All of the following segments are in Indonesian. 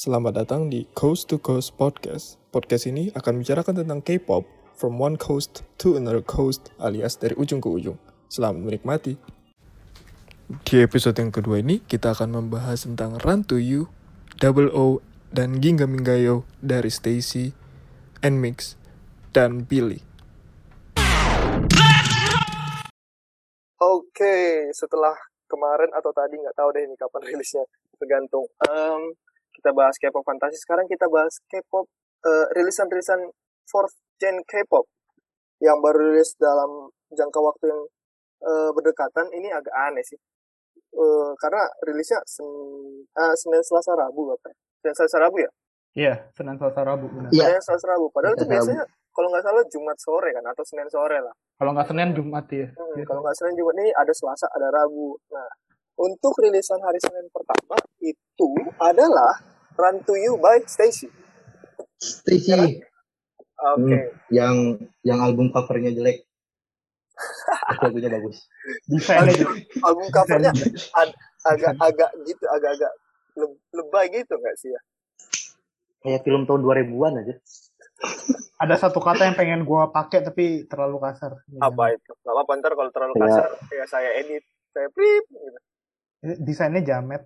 Selamat datang di Coast to Coast Podcast. Podcast ini akan membicarakan tentang K-pop from one coast to another coast alias dari ujung ke ujung. Selamat menikmati. Di episode yang kedua ini kita akan membahas tentang Run to You, Double O, dan Ginga Minggayo dari Stacy, Nmix, dan Billy. Oke, setelah kemarin atau tadi nggak tahu deh ini kapan rilisnya, tergantung. Em, kita bahas K-pop fantasi. Sekarang kita bahas K-pop eh, rilisan-rilisan fourth gen K-pop yang baru rilis dalam jangka waktu yang eh, berdekatan. Ini agak aneh sih, Eh, karena rilisnya sen, ah, Senin Selasa Rabu bapak. Senin Selasa Rabu ya? Iya, Senin Selasa Rabu. benar. Iya. Senin Selasa Rabu. Padahal itu Rabu. biasanya kalau nggak salah Jumat sore kan atau Senin sore lah. Kalau nggak Senin Jumat ya. Hmm, kalau nggak Senin Jumat ini ada Selasa, ada Rabu. Nah, untuk rilisan hari Senin pertama itu adalah Run to You by Stacy. Stacy Ya kan? Oke. Hmm. yang yang album covernya jelek. Lagunya bagus. Album covernya ag- agak-agak gitu, agak-agak le- lebay gitu nggak sih ya? Kayak film tahun 2000-an aja. ada satu kata yang pengen gua pakai tapi terlalu kasar. Apa itu? Gak apa ntar kalau terlalu Kayak- kasar ya saya edit, saya prip gitu. Desainnya jamet.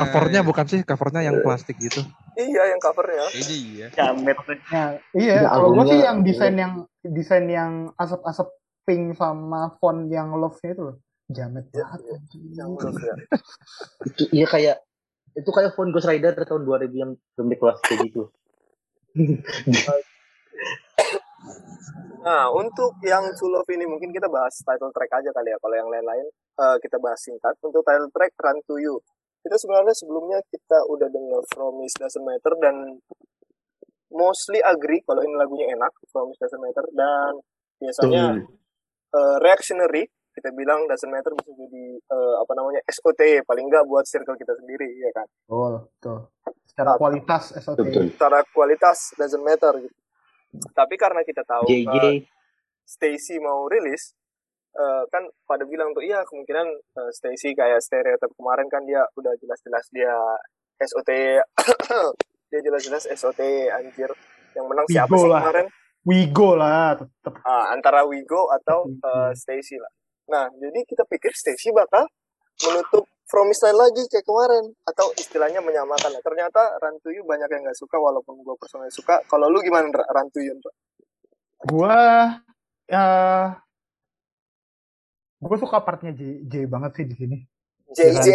Covernya bukan sih covernya yang plastik gitu Iya yang covernya. Ini iya. Jamet. Ya, iya, Ya, kalau albumnya- sih yang desain yang desain yang asap-asap pink sama font yang love-nya itu loh. Jamet Iya, banget. iya. ya. Itu iya kayak itu kayak font Ghost Rider tahun 2000 yang lembek plastik gitu. Nah, untuk yang To Love ini mungkin kita bahas title track aja kali ya. Kalau yang lain-lain eh, kita bahas singkat. Untuk title track Run to You. Kita sebenarnya sebelumnya kita udah dengar Promise Doesn't Matter dan mostly agree kalau ini lagunya enak, Promise Doesn't Matter dan biasanya eh, reactionary kita bilang doesn't matter bisa jadi eh, apa namanya SOT paling enggak buat circle kita sendiri ya kan. Betul, betul. Secara kualitas SOT. Betul. Secara kualitas doesn't matter gitu. Tapi karena kita tahu JJ Stacy mau rilis, eh, kan pada bilang tuh iya kemungkinan eh, Stacy kayak stereotip kemarin kan dia udah jelas-jelas dia SOT, dia jelas-jelas SOT anjir. Yang menang siapa Wigo sih lah. kemarin? Wigo lah, tetep. Ah, antara Wigo atau eh, Stacy lah. Nah, jadi kita pikir Stacy bakal menutup Promise Line lagi kayak kemarin atau istilahnya menyamakan. Nah, ternyata Run to You banyak yang nggak suka walaupun gue personally suka. Kalau lu gimana Ra? Run to You? Ra? Gua ya gua suka partnya J, J banget sih di sini. JJ.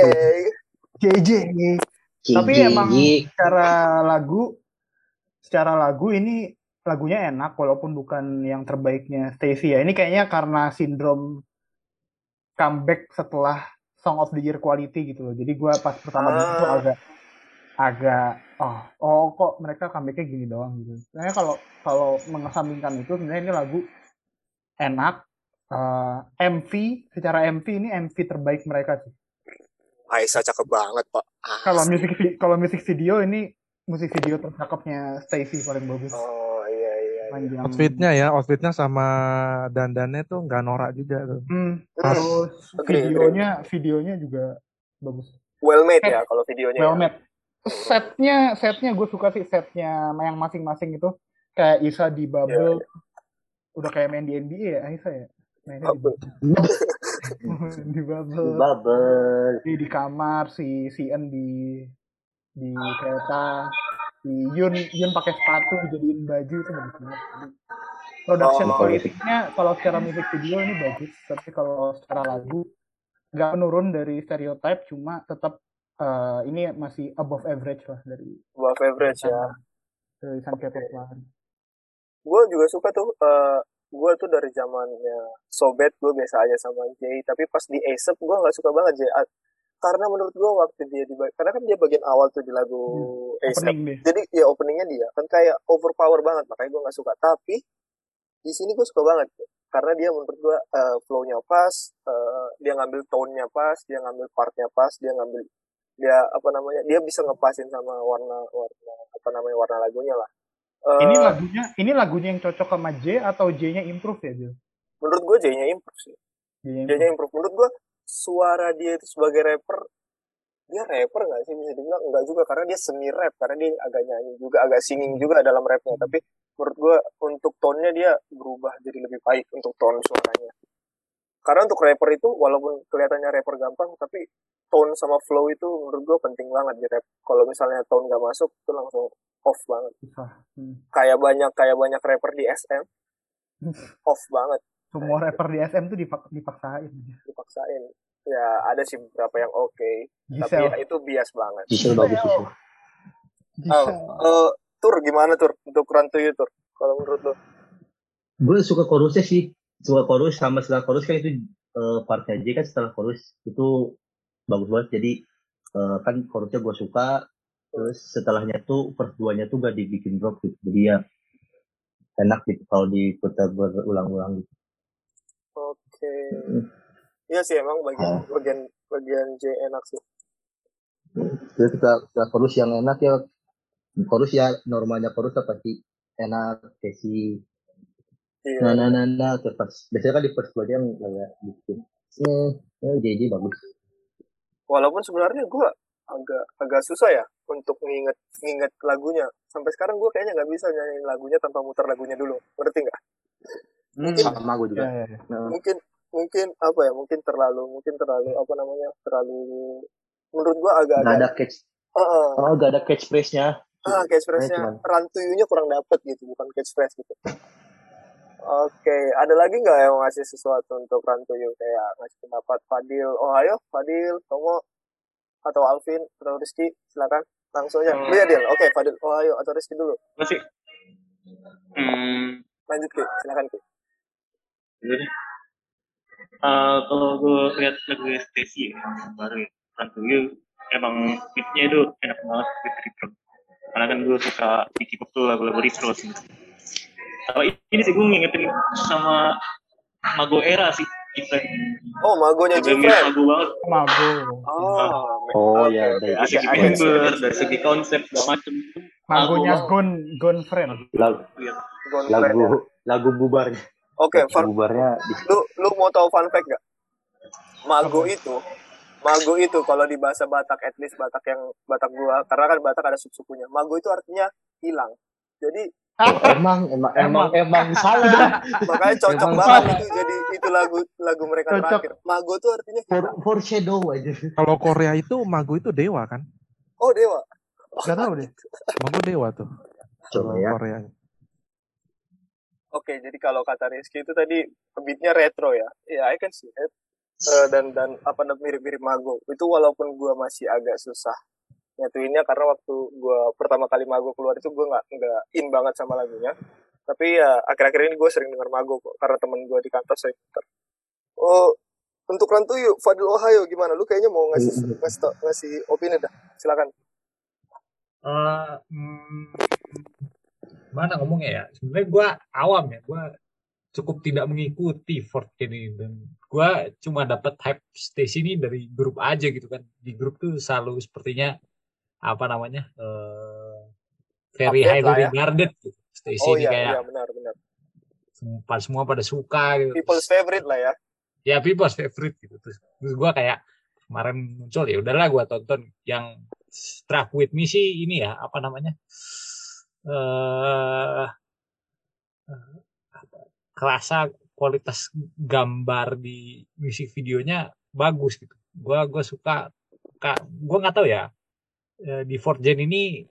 JJ. Tapi emang secara lagu secara lagu ini lagunya enak walaupun bukan yang terbaiknya Stacy ya. Ini kayaknya karena sindrom comeback setelah Song of the Year quality gitu loh. Jadi gua pas pertama Ah. dengar tuh agak agak oh oh kok mereka comebacknya gini doang gitu. Sebenarnya kalau kalau mengesampingkan itu sebenarnya ini lagu enak. Eh, MV secara MV ini MV terbaik mereka sih. Aisyah cakep banget, Pak. Kalau musik kalau musik video ini musik video tercakepnya Stacy paling bagus. Oh. Panjang. outfitnya ya outfitnya sama dandannya tuh nggak norak juga tuh Hmm, Pas. terus Agree, videonya videonya juga bagus. Well made ya kalau videonya. Well ya. made. Setnya setnya gue suka sih setnya yang masing-masing itu kayak Isa di bubble. Iya, Udah kayak main di NBA ya Isa ya. Mainnya di Bubble. bubble. di bubble. Bubble. Di, di kamar si si En di di kereta si Yun Yun pakai sepatu dijadiin baju itu bagus banget production Oh. quality-nya kalau secara musik video ini bagus tapi kalau secara lagu nggak menurun dari stereotype cuma tetap eh, ini masih above average lah dari Above average ya. tulisan K-pop lain. gue juga suka tuh eh gue tuh dari zamannya Sobet gue biasa aja sama Jay tapi pas di ASAP gue nggak suka banget Jay karena menurut gue waktu dia di karena kan dia bagian awal tuh di lagu ASAP Opening deh. jadi ya openingnya dia kan kayak overpower banget makanya gue nggak suka. Tapi di sini gue suka banget karena dia menurut gue eh, flow-nya pas eh, dia ngambil tone-nya pas dia ngambil part-nya pas dia ngambil dia apa namanya dia bisa ngepasin sama warna warna apa namanya warna lagunya lah. Eh, Ini lagunya ini lagunya yang cocok sama J atau J-nya improve ya, Bil? menurut gue J-nya improve sih. J-nya J-nya improve. menurut gue suara dia itu sebagai rapper. Dia rapper nggak sih? Bisa dibilang enggak juga karena dia semi rap karena dia agak nyanyi juga agak singing juga dalam rapnya. Tapi menurut gue untuk tone-nya dia berubah jadi lebih baik untuk tone suaranya. Karena untuk rapper itu walaupun kelihatannya rapper gampang tapi tone sama flow itu menurut gue penting banget di rap. Kalau misalnya tone gak masuk itu langsung off banget. Hmm. kayak banyak kayak banyak rapper di SM off banget Semua rapper di SM tuh dipak dipaksain. dipaksain ya ada sih beberapa yang oke tapi ya itu bias banget Gisel bagus Gisel. oh, eh, tur gimana tur untuk run to you tur kalau menurut lo Gue suka chorusnya sih. Suka chorus sama setelah chorus kan itu eh, partnya J kan setelah chorus itu bagus banget. Jadi eh, kan chorusnya gue suka. Terus setelahnya tuh first duanya tuh gak dibikin drop gitu. Jadi ya enak gitu kalau diputar berulang-ulang gitu. Oke. Hmm. Iya sih emang bagian Oh. bagian bagian J enak sih. Terus setelah, setelah chorus yang enak ya. Chorus ya normalnya chorus tuh pasti enak kayak si iya. Nah nah nah nah terus pas biasanya kan di first duanya yang kayak bikin. Eh eh, JJ bagus. Walaupun sebenarnya gue agak agak susah ya untuk nginget nginget lagunya. Sampai sekarang gue kayaknya nggak bisa nyanyiin lagunya tanpa muter lagunya dulu. Ngerti nggak? Hmm. sama gue juga. Ya, ya. Nah, mungkin mungkin apa ya mungkin terlalu mungkin terlalu apa namanya terlalu menurut gue agak nggak ada catch Heeh. oh nggak ada catchphrase nya ah catchphrase-nya cuman- run to you-nya kurang dapet gitu bukan catchphrase gitu. Oke ada lagi nggak yang ngasih sesuatu untuk you kayak ngasih pendapat Fadil. Oh ayo Fadil Tomo atau Alvin atau Rizky silakan. Langsung aja. Hmm. lu ya Dil. Oke Fadil. Oh ayo atau Rizky dulu. Masih. Hmm. Lanjut Ki. Silakan Ki. Jadi, uh, kalau gue lihat lagu Stacy ya, yang baru ya, Run to You, emang beatnya itu enak banget beat retro. Karena kan gue suka di K-pop tuh lagu-lagu retro sih. Sama ini sih gue ngingetin sama Mago Era sih, Different. oh magonya Jifren lagu banget. Mago. oh Oh, iya, oke. dari Dari segi member, dari segi konsep, segala macem. Magonya Mago Gon Gon Friend. lagu Lihat. Gone Friend ya. lagu lagu bubarnya oke lagu Far- bubarnya di lu lu mau tahu fun fact gak Mago itu Mago itu kalau di bahasa Batak at least Batak yang Batak gua karena kan Batak ada suku-sukunya Mago itu artinya hilang jadi Oh, emang emang emang emang salah makanya cocok Emang banget salah. itu jadi itu lagu lagu mereka Cocok. terakhir Mago itu artinya for foreshadow aja Kalau Korea itu Mago itu dewa kan? oh dewa Gak tahu deh. Mago dewa tuh. coba ya Korea. Oke jadi kalau kata Rizky itu tadi beatnya retro ya? Ya I can see it Eh, dan dan apa namanya mirip-mirip Mago. Itu walaupun gua masih agak susah nyatuinnya karena waktu gua pertama kali Mago keluar itu gua nggak nggak in banget sama lagunya. Tapi ya akhir-akhir ini gue sering dengar Mago kok karena temen gua di kantor saya putar oh untuk Rantu yuk Fadil Ohio gimana? Lu kayaknya mau ngasih ngasih, tau- ngasih opini dah. Silakan. Eh, hmm, mana ngomongnya ya? Sebenarnya gue awam ya, gue cukup tidak mengikuti Fort ini dan gue cuma dapat hype stage ini dari grup aja gitu kan. Di grup tuh selalu sepertinya apa namanya eh very Update highly ya. regarded gitu. Stage oh ini iya kayak iya benar benar semua, semua pada suka gitu. people's favorite lah ya ya people's favorite gitu terus, terus gue kayak kemarin muncul ya udahlah gue tonton yang Struck with Me sih ini ya apa namanya eh eh, kerasa kualitas gambar di musik videonya bagus gitu gue gue suka kak gue nggak tahu ya eh, di Fort Gen ini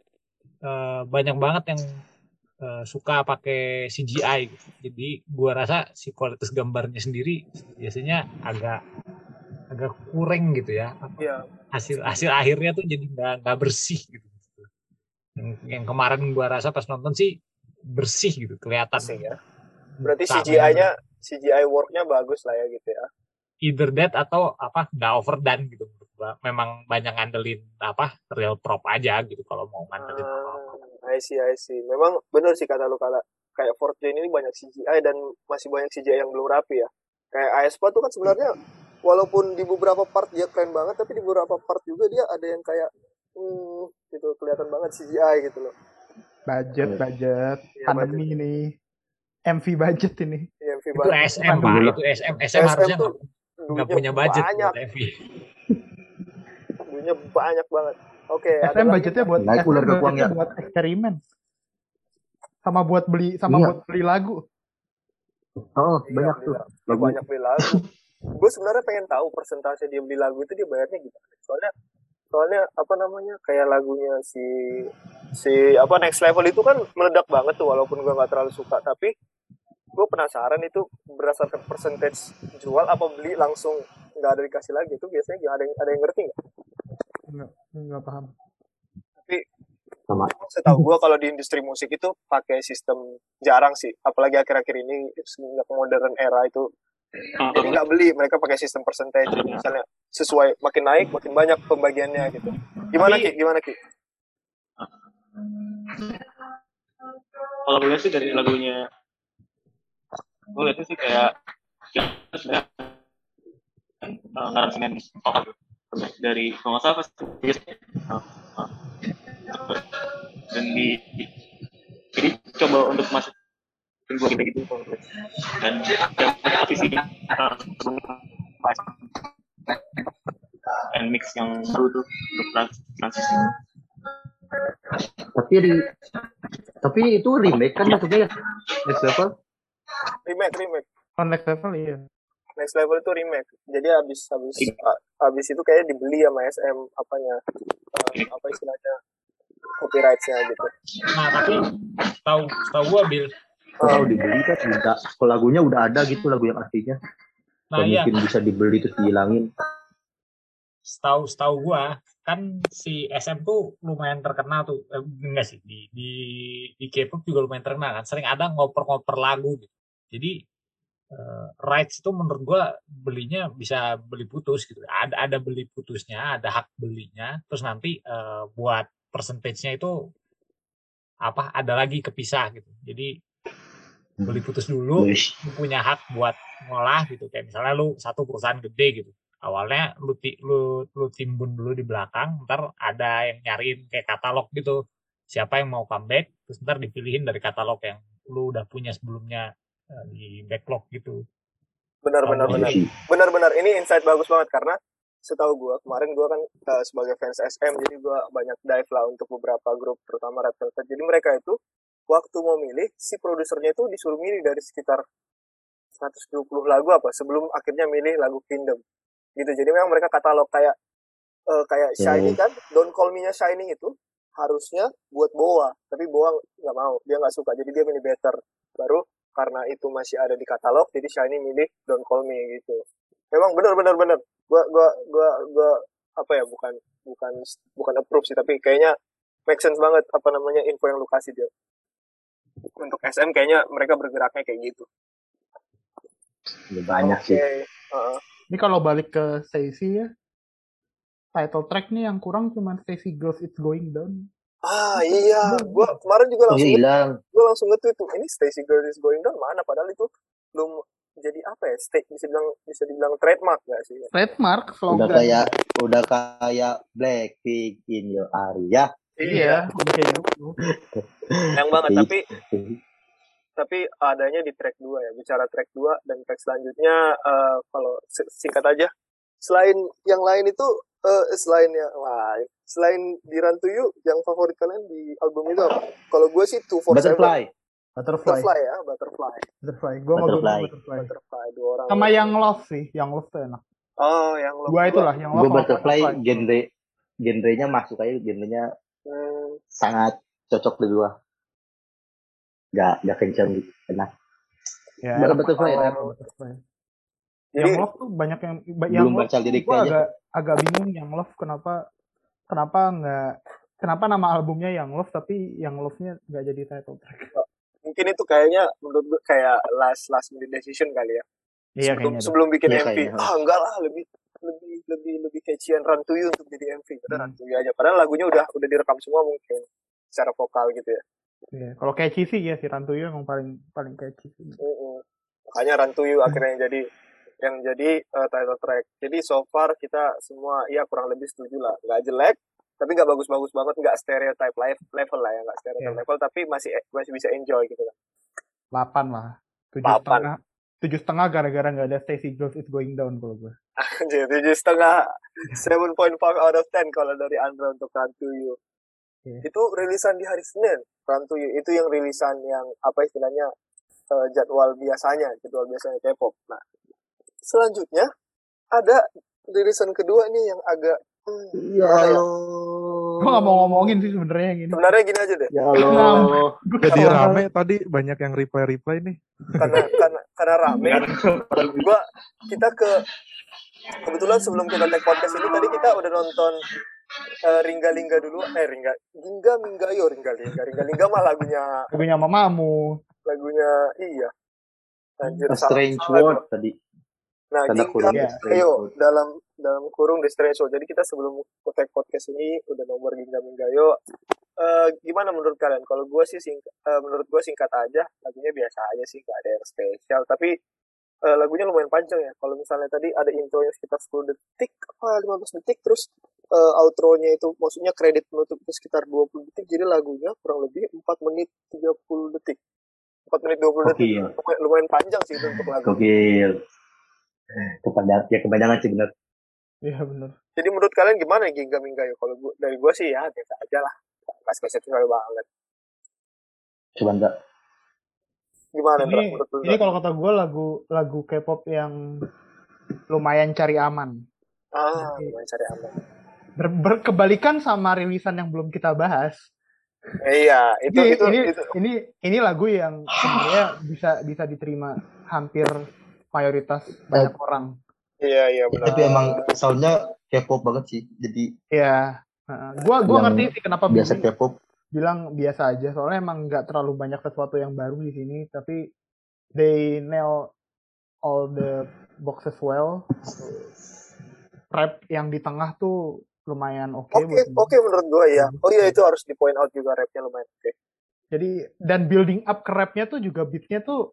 eh, banyak banget yang eh, suka pakai CGI gitu. Jadi gua rasa si kualitas gambarnya sendiri biasanya agak agak kurang gitu ya. Apa, iya Hasil hasil akhirnya tuh jadi nggak nggak bersih gitu. Yang, yang kemarin gua rasa pas nonton sih bersih gitu kelihatan. Asik ya berarti CGI-nya CGI work-nya bagus lah ya gitu ya either that atau apa nggak overdone gitu. Memang banyak ngandelin apa real prop aja gitu kalau mau ngandelin apa-apa. Ah, I see, I see. Memang benar sih kata lu kala kayak Fort Gen ini banyak CGI dan masih banyak CGI yang belum rapi ya. Kayak Aespa tuh kan sebenarnya walaupun di beberapa part dia keren banget, tapi di beberapa part juga dia ada yang kayak hmm, gitu kelihatan banget CGI gitu loh. Budget, budget. Iya, Pandemi ini. MV budget ini. Iya, MV Itu. SM pak, itu SM, SM, harusnya tuh nggak- punya budget banyak buat MV. duitnya banyak banget oke ada SM budgetnya buat Naik SM ular ke ya. buat eksperimen. Sama buat beli sama Iya. buat beli lagu. Oh, Iya, banyak tuh. lagu. Lagu. banyak beli lagu gue sebenarnya pengen tahu persentase dia beli lagu itu dia bayarnya gimana soalnya soalnya apa namanya kayak lagunya si si apa next level itu kan meledak banget tuh walaupun gue nggak terlalu suka. Tapi gue penasaran itu berdasarkan percentage jual apa beli langsung nggak ada dikasih lagi. Itu biasanya ada yang ada yang ngerti nggak? Enggak, enggak paham. tapi Sama. emang setahu gue kalau di industri musik itu pakai sistem jarang sih. Apalagi akhir-akhir ini semenjak modern era itu jadi nggak beli mereka pakai sistem percentage misalnya sesuai makin naik makin banyak pembagiannya gitu. Gimana Tapi- ki? Gimana ki? Kalau gue sih dari lagunya gue lihatnya sih kayak ngaransemen vokal dari kalau nggak salah pas uh, dan di jadi coba untuk masuk gue kita gitu. Dan uh, and mix yang baru tuh untuk trans- transisi. Tapi di tapi itu remake kan maksudnya ya? Next level? remake remake. On next level iya. next level itu remake. Jadi habis habis a- habis itu kayaknya dibeli sama SM apanya eh, apa istilahnya copyrightnya gitu. Nah tapi tahu tahu gua Bill. Kalau dibeli kan? Enggak. Kalau lagunya udah ada gitu lagu yang aslinya. Nah iya. mungkin bisa dibeli terus dihilangin. setahu setahu gua kan si SM tuh lumayan terkenal tuh. Eh, enggak sih di di di K-pop juga lumayan terkenal kan. Sering ada ngoper-ngoper lagu gitu. Jadi eh, rights itu menurut gua belinya bisa beli putus gitu. Ada ada beli putusnya ada hak belinya. Terus nanti eh, buat percentage-nya itu apa ada lagi kepisah gitu. Jadi beli putus dulu lu punya hak buat ngolah gitu. Kayak misalnya lu satu perusahaan gede gitu. Awalnya lu ti- lu lu timbun dulu di belakang ntar ada yang nyariin kayak katalog gitu. Siapa yang mau comeback terus ntar dipilihin dari katalog yang lu udah punya sebelumnya eh, di backlog gitu. Benar benar benar. benar benar. Ini insight bagus banget karena setahu gua kemarin gua kan eh, sebagai fans SM jadi gua banyak dive lah untuk beberapa grup terutama Red Velvet. Jadi mereka itu waktu mau milih si produsernya itu disuruh milih dari sekitar 120 lagu apa sebelum akhirnya milih lagu Kingdom. Gitu jadi memang mereka katalog kayak eh, kayak Shiny kan Don't Call Me-nya Shining itu harusnya buat Boa tapi Boa nggak mau dia nggak suka jadi dia milih Better. Baru karena itu masih ada di katalog jadi Shiny milih Don't Call Me gitu. Memang benar benar benar gua gua gua gua apa ya bukan bukan bukan approve sih tapi kayaknya make sense banget apa namanya info yang lu kasih dia untuk SM kayaknya mereka bergeraknya kayak gitu Ini banyak oke sih. heeh. Ini kalau balik ke Stacy ya. Title track nih yang kurang cuma Stacy Girls It's Going Down. ah iya gua kemarin juga langsung iya hilang. gue langsung nge-tweet tuh ini Stacy Girl is going down mana padahal itu belum jadi apa ya stay bisa bilang bisa dibilang trademark gak sih Trademark Udah slogan. kayak udah kayak Blackpink in your area. Iya, udah kayak gitu. yang banget Iya. tapi tapi adanya di track 2 ya bicara track 2 dan track selanjutnya eh, kalau si- singkat aja selain yang lain itu eh, selain yang lain selain di Run to You yang favorit kalian di album itu apa? Kalau gue sih Two for Seven Butterfly. Butterfly. Butterfly ya Butterfly Butterfly. Gue mau Butterfly. Butterfly. Butterfly dua orang Sama yang Love sih, yang Love tuh enak. oh yang lo Dua itulah, yang Love Gue sama Butterfly genre genrenya masuk aja genrenya sangat cocok di gua. Gak, gak kencang gitu. Enak. Ya, enak Butterfly. Butterfly. jadi Yang Love tuh banyak yang yang Belum Love baca liriknya aja. agak agak bingung yang Love kenapa kenapa nggak kenapa nama albumnya yang Love tapi yang Love-nya nggak jadi title track. mungkin itu kayaknya menurut gue kayak last last minute decision kali ya Iya sebelum kayaknya. sebelum bikin Iya, MV kayaknya. ah enggak lah lebih lebih lebih lebih catchy Run to You untuk jadi MV Hmm. Run to You aja padahal lagunya udah udah direkam semua mungkin secara vokal gitu ya Iya. Kalau catchy sih ya si Rantuyo emang paling paling catchy. sih. Mm-mm. makanya Run to You akhirnya yang jadi yang jadi uh, title track jadi so far kita semua ya kurang lebih setuju lah nggak jelek tapi nggak bagus-bagus banget nggak stereotype live level lah ya nggak stereotype Iya. level tapi masih masih bisa enjoy gitu kan 8 lah. Tujuh Delapan. setengah. Tujuh setengah gara-gara nggak ada Stacy Girls It's Going Down kalau gue. Anjir, tujuh setengah, 7.5 out of 10 kalau dari Andra untuk Run to You. Iya. Itu rilisan di hari Senin, Run to You. Itu yang rilisan yang apa istilahnya eh, jadwal biasanya, jadwal biasanya K-pop. Nah, selanjutnya ada rilisan kedua nih yang agak hmm, Ya ya? Gue nggak mau ngomongin sih sebenarnya yang ini. Sebenarnya gini aja deh, Ya Allah. Jadi rame tadi banyak yang reply-reply nih. karena karena karena rame. Gua kita ke kebetulan sebelum kita take podcast ini tadi kita udah nonton eh, Ringga Lingga dulu, eh Ringga Lingga Minggayo Ringga Lingga Ringga Lingga mah lagunya Lagunya mamamu. lagunya iya. Anjir, A salah- Strange salah gua. World tadi. Nah, Tanda Ginga, kurung Iya. Ayo dalam dalam kurung Strange World. Jadi kita sebelum take podcast ini udah nomor Ginga Minggayo. Eh gimana menurut kalian? Kalau gue sih sing, eh, menurut gue singkat aja, lagunya biasa aja sih, gak ada yang spesial. Tapi eh, lagunya lumayan panjang ya. Kalau misalnya tadi ada intronya sekitar 10 detik, apa 15 detik, terus eh, outro-nya itu maksudnya kredit itu sekitar 20 detik, jadi lagunya kurang lebih 4 menit 30 detik. 4 menit 20 detik. Lumayan, lumayan panjang sih itu untuk lagu. Gokil. Kepanjang, ya kepanjangan sih benar. Iya bener. Jadi menurut kalian gimana Ginga Minggayo? Kalau gua, dari gue sih ya biasa aja lah. Gak spesial banget. Coba enggak. Gimana? Ini, menurut ini kalau kata gue lagu lagu K-pop yang lumayan cari aman. Ah, lumayan cari aman. Ber, berkebalikan sama rilisan yang belum kita bahas. Eh, iya, itu ini, itu ini, itu. ini ini lagu yang sebenarnya bisa bisa diterima hampir mayoritas banyak orang. Iya, iya benar. Tapi emang soundnya K-pop banget sih. Jadi Ya, heeh. gua gua ngerti sih kenapa biasa K-pop. bilang biasa aja. Soalnya emang nggak terlalu banyak sesuatu yang baru di sini, tapi they nail all the boxes well. Rap yang di tengah tuh lumayan oke Oke, buat oke gua. menurut gue ya. Oh iya itu harus di point out juga rapnya lumayan oke. Jadi dan building up ke rapnya tuh juga beatnya tuh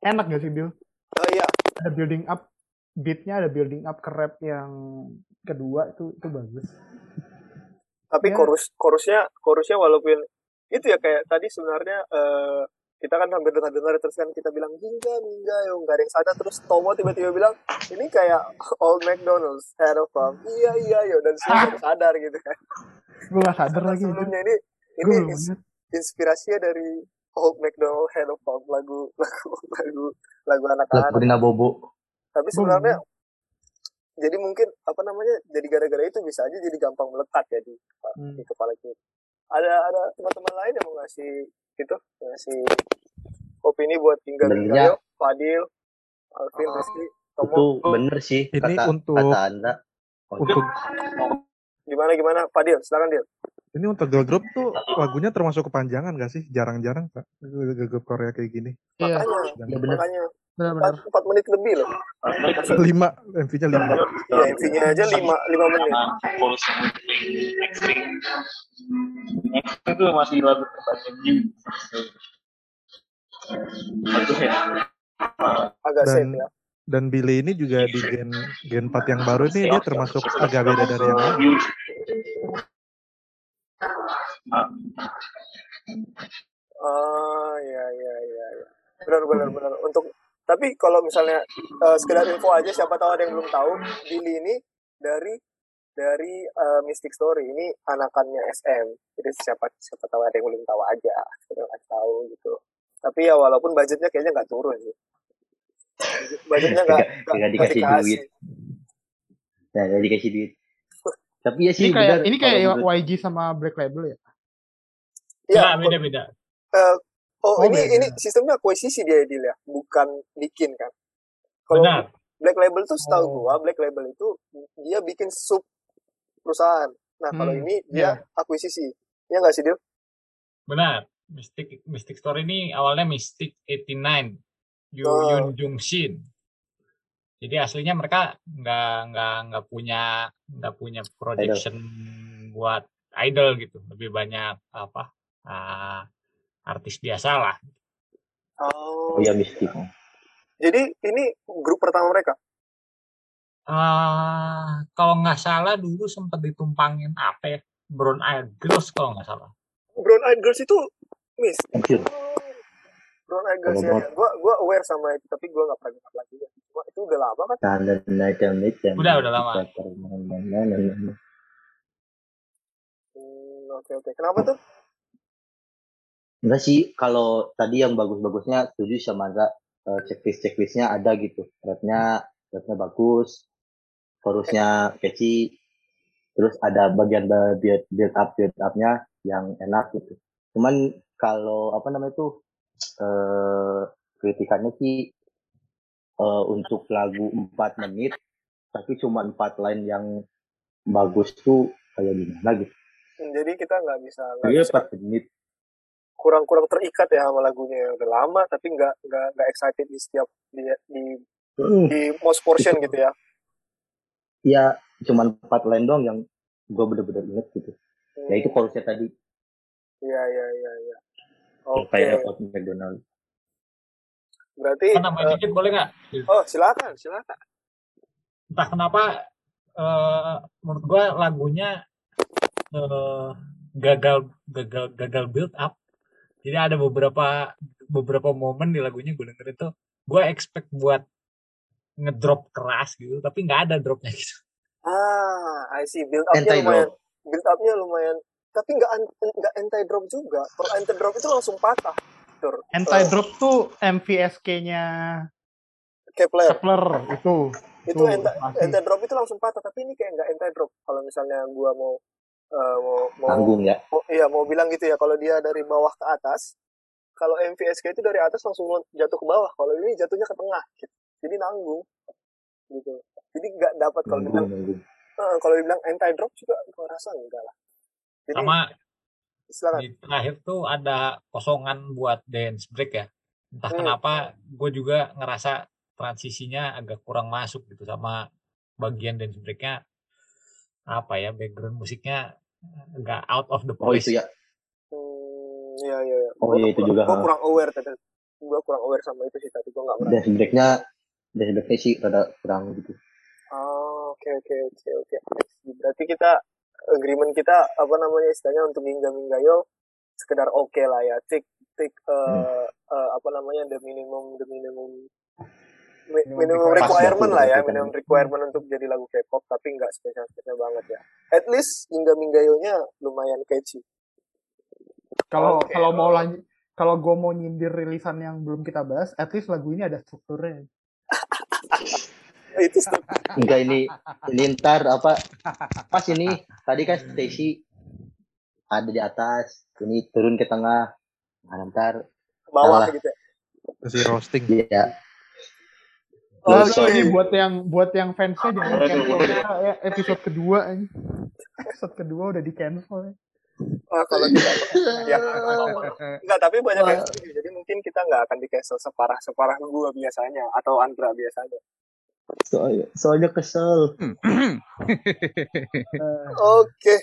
enak gak sih Bill? Oh iya, Ada building up beatnya, ada building up ke rap yang kedua itu itu bagus. tapi Ya. chorus chorusnya chorusnya walaupun itu ya kayak tadi sebenarnya eh, kita kan hampir dengar-dengar terus kan kita bilang hingga hingga ya nggak ada yang sadar terus Tomo tiba-tiba bilang ini kayak Old McDonald's head of farm iya iya yo dan semua sadar gitu kan Gue gak sadar lagi. sebelumnya ini ini ins- inspirasinya dari Old McDonald Head of Farm lagu lagu lagu lagu Lagu anak-anak Rina Bobo. Tapi Gua sebenarnya jadi mungkin apa namanya jadi gara-gara itu bisa aja jadi gampang melekat ya di, Hmm. di kepala kita ada ada teman-teman lain yang mau ngasih itu ngasih opini buat tinggal Sebenarnya- Gayo, Fadil, Alvin, Rizky, Itu Tomo bener sih Ini kata untuk- kata Anda. Oh, Untuk gimana gimana Fadil silakan Dil ini untuk girl group tuh lagunya termasuk kepanjangan gak sih? Jarang-jarang Pak girl group Korea kayak gini. Iya, makanya ya bener. makanya benar-benar. empat, empat menit lebih loh Lima, MV-nya lima. ya MV-nya aja lima lima menit. Ekstrim itu masih lagu ya. agak Dan- safe ya Dan Billy ini juga di gen gen 4 yang baru nih dia termasuk agak beda dari yang lain. Ah, ya, ya, ya, ya. Benar, benar, benar. Untuk tapi kalau misalnya eh, sekedar info aja, siapa tahu ada yang belum tahu, Billy ini dari dari eh, Mystic Story ini anakannya SM. Jadi siapa siapa tahu ada yang belum tahu aja, nggak tahu gitu. Tapi ya walaupun budgetnya kayaknya nggak turun sih. Budgetnya nggak Nggak- nggak- nggak nggak dikasih duit. Nah, jadi dikasih duit. Tapi ya sih Ini kayak benar, ini kayak YG sama Black Label ya. Ya, Nah, beda-beda. eh, oh, Oh, ini beda. ini sistemnya akuisisi dia Edil ya, bukan bikin kan. Kalau Benar. Black Label tuh setahu Oh. gua Black Label itu dia bikin sub perusahaan. Nah, kalau Hmm, ini dia akuisisi. Ya nggak sih, Dil? Benar. Mystic Mystic Story ini awalnya Mystic 89 Yu, Oh. Yun Jung Shin. Jadi aslinya mereka nggak nggak nggak punya nggak punya projection buat idol gitu. Lebih banyak apa ah, artis biasa lah. Oh. Oh ya mistik. Jadi ini grup pertama mereka. Ah, kalau nggak salah dulu sempat ditumpangin apa ya Brown Eyed Girls kalau nggak salah. Brown Eyed Girls itu Miss. Anjir. Brown Eyed Girls ya, ya. Gua gua aware sama itu tapi gua nggak pernah dengar lagi. Cuma itu udah lama kan? Tanda naik jam Udah, udah lama. Hmm, oke oke. Kenapa tuh? Enggak sih, kalau tadi yang bagus-bagusnya setuju sama Andra. Eh, checklist checklistnya ada gitu. Rapnya, rapnya bagus, chorusnya catchy, terus ada bagian ba- build, build up build upnya yang enak gitu. Cuman kalau apa namanya itu eh kritikannya sih eh, untuk lagu 4 menit, tapi cuma empat line yang bagus tuh kayak gimana gitu. Hmm, Jadi kita nggak bisa bisa empat menit kurang-kurang terikat ya sama lagunya yang udah lama tapi nggak nggak nggak excited di setiap di di, Hmm. di most portion gitu ya. ya cuman empat line doang yang gue bener-bener inget gitu Hmm, ya itu chorusnya tadi Iya iya iya iya. yang Oke. kayak Out McDonald Berarti Kan nambahin eh, dikit boleh nggak? oh silakan silakan. Entah kenapa eh, menurut gua lagunya eh, gagal gagal gagal build up. Jadi ada beberapa beberapa momen di lagunya gue dengerin tuh gue expect buat ngedrop keras gitu, tapi nggak ada dropnya gitu. Ah, I see. Build up-nya lumayan. Build up-nya lumayan. Tapi nggak nggak anti drop juga. Kalau anti drop itu langsung patah. Tur. Anti drop tuh MVSK-nya Kepler. Kepler itu. Itu anti, drop itu langsung patah. Tapi ini kayak nggak anti drop. Kalau misalnya gua mau eh, mau mau, tanggung ya mau- iya mau bilang gitu ya. Kalau dia dari bawah ke atas, kalau MVSK itu dari atas langsung jatuh ke bawah. Kalau ini jatuhnya ke tengah. Gitu. Jadi nanggung. Gitu. Jadi nggak dapat kalau dibilang nanggung eh, kalau dibilang anti drop juga gua rasa enggak lah. Jadi Sama silakan. di terakhir tuh ada kosongan buat dance break ya. Entah Hmm. kenapa gue juga ngerasa transisinya agak kurang masuk gitu sama bagian dance breaknya apa ya background musiknya agak out of the oh place. itu ya Hmm, iya iya. iya. Oh, iya, itu juga, Gue kurang aware tadi. Gue kurang aware sama itu sih tadi. Gue nggak dance breaknya sih rada kurang gitu Oh, oke oke oke oke. Berarti kita agreement kita apa namanya istilahnya untuk mingga minggayo sekedar oke lah ya. Tik tik eh, eh, apa namanya the minimum the minimum mi- Minimum minimum requirement. lah ya, minimum banget. requirement untuk jadi lagu K-pop tapi nggak spesial spesial banget ya. At least hingga minggayonya lumayan catchy. Kalau Oke. kalau mau lanjut kalau gue mau nyindir rilisan yang belum kita bahas, at least lagu ini ada strukturnya. Itu enggak ini ini ntar apa pas ini tadi kan Stacy ada di atas ini turun ke tengah nah, ntar bawah gitu ya. Si roasting. dia Oh, Terus, ini sorry. buat yang buat yang fansnya jangan cancel kita ya episode kedua ini. Episode kedua udah di cancel. ya. Ah, kalau kita ya Enggak, tapi banyak yang setuju. Jadi mungkin kita nggak akan di cancel separah separah gua biasanya atau Andra biasanya. soalnya soalnya kesel Eh, Oke.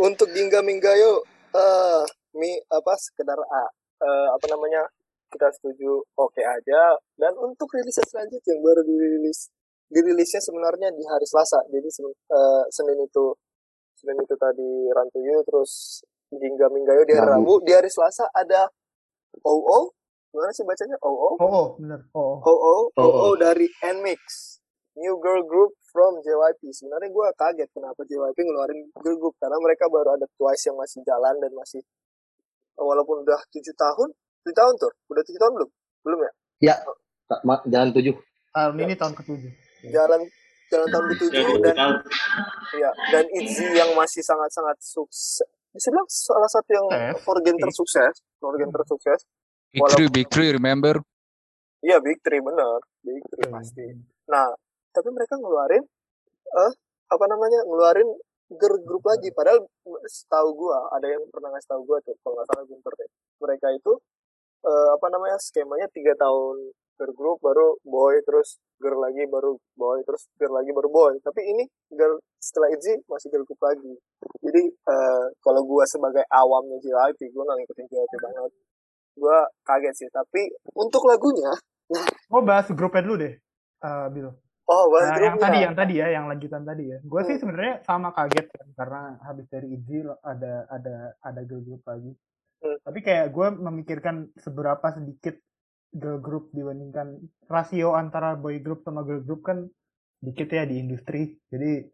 Untuk Gingga Minggayo eh mi apa sekedar A, eh, apa namanya? Kita setuju oke aja dan untuk rilis selanjutnya yang baru dirilis dirilisnya sebenarnya di hari Selasa. Jadi sen- eh, Senin itu Senin itu tadi Rantuyu terus Gingga Minggayo di hari Rabu. Rabu. Di hari Selasa ada OO. Gimana sih bacanya? OO? Oh, oh. OO, OO. OO dari NMIX. New girl group from JYP. Sebenarnya gue kaget kenapa JYP ngeluarin girl group. Karena mereka baru ada Twice yang masih jalan dan masih walaupun udah tujuh tahun. Tujuh tahun tuh? Udah tujuh tahun belum? Belum ya? ya jangan tujuh Tahun ini tahun ketujuh. Jalan jalan tahun ke tujuh Jadi dan ya dan ITZY yang masih sangat-sangat sukses. Bisa bilang salah satu yang organ tersukses, organ tersukses. Big Three, Big Three, remember? Iya, Big Three bener, Big Three pasti. Nah, tapi mereka ngeluarin eh apa namanya? ngeluarin girl group lagi padahal setahu gua ada yang pernah ngasih tahu gua tuh kalau nggak salah Gunter deh. Mereka itu eh apa namanya? skemanya tiga tahun girl group baru boy terus girl lagi baru boy terus girl lagi baru boy. Tapi ini girl setelah ITZY masih girl group lagi. Jadi eh kalau gua sebagai awamnya JYP, gua nggak ngikutin JYP banget. Gua kaget sih, tapi untuk lagunya Gue bahas grupnya dulu deh. Eh, Bill. Oh, bahas Nah, yang tadi, yang tadi ya, yang lanjutan tadi ya. Gue sih Hmm. sebenarnya sama kaget kan, karena habis dari ITZY ada ada ada girl group lagi. Hmm. Tapi kayak gue memikirkan seberapa sedikit girl group dibandingkan rasio antara boy group sama girl group kan dikit ya di industri. Jadi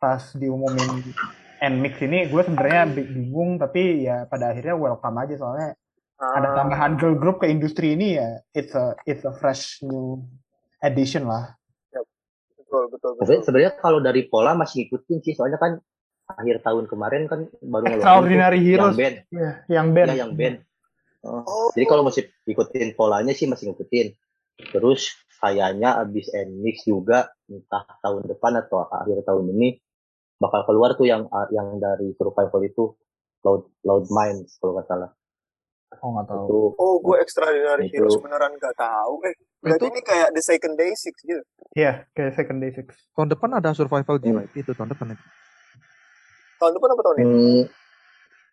pas diumumin NMIX ini gue sebenarnya bi- bingung tapi ya pada akhirnya welcome aja soalnya ada Ah, tambahan girl group ke industri ini ya it's a it's a fresh new addition lah. betul betul Tapi betul. sebenarnya kalau dari pola masih ngikutin sih, soalnya kan akhir tahun kemarin kan baru ngeluarin tuh Extraordinary yang Heroes band, ya, yang band. ya yang band. Oh, Oh, Jadi kalau masih ikutin polanya sih masih ngikutin. Terus kayaknya abis NMIX juga entah tahun depan atau akhir tahun ini bakal keluar tuh yang yang dari survival itu Loud Loud Minds kalau nggak salah. Oh nggak tahu. Itu oh gue extraordinary Itu. heroes beneran gak tahu. Eh, berarti Itu- ini kayak the second day six gitu. Iya kayak second day six. Tahun depan ada survival Hmm. JYP itu tahun depan itu. Tahun depan apa tahun ini? hmm,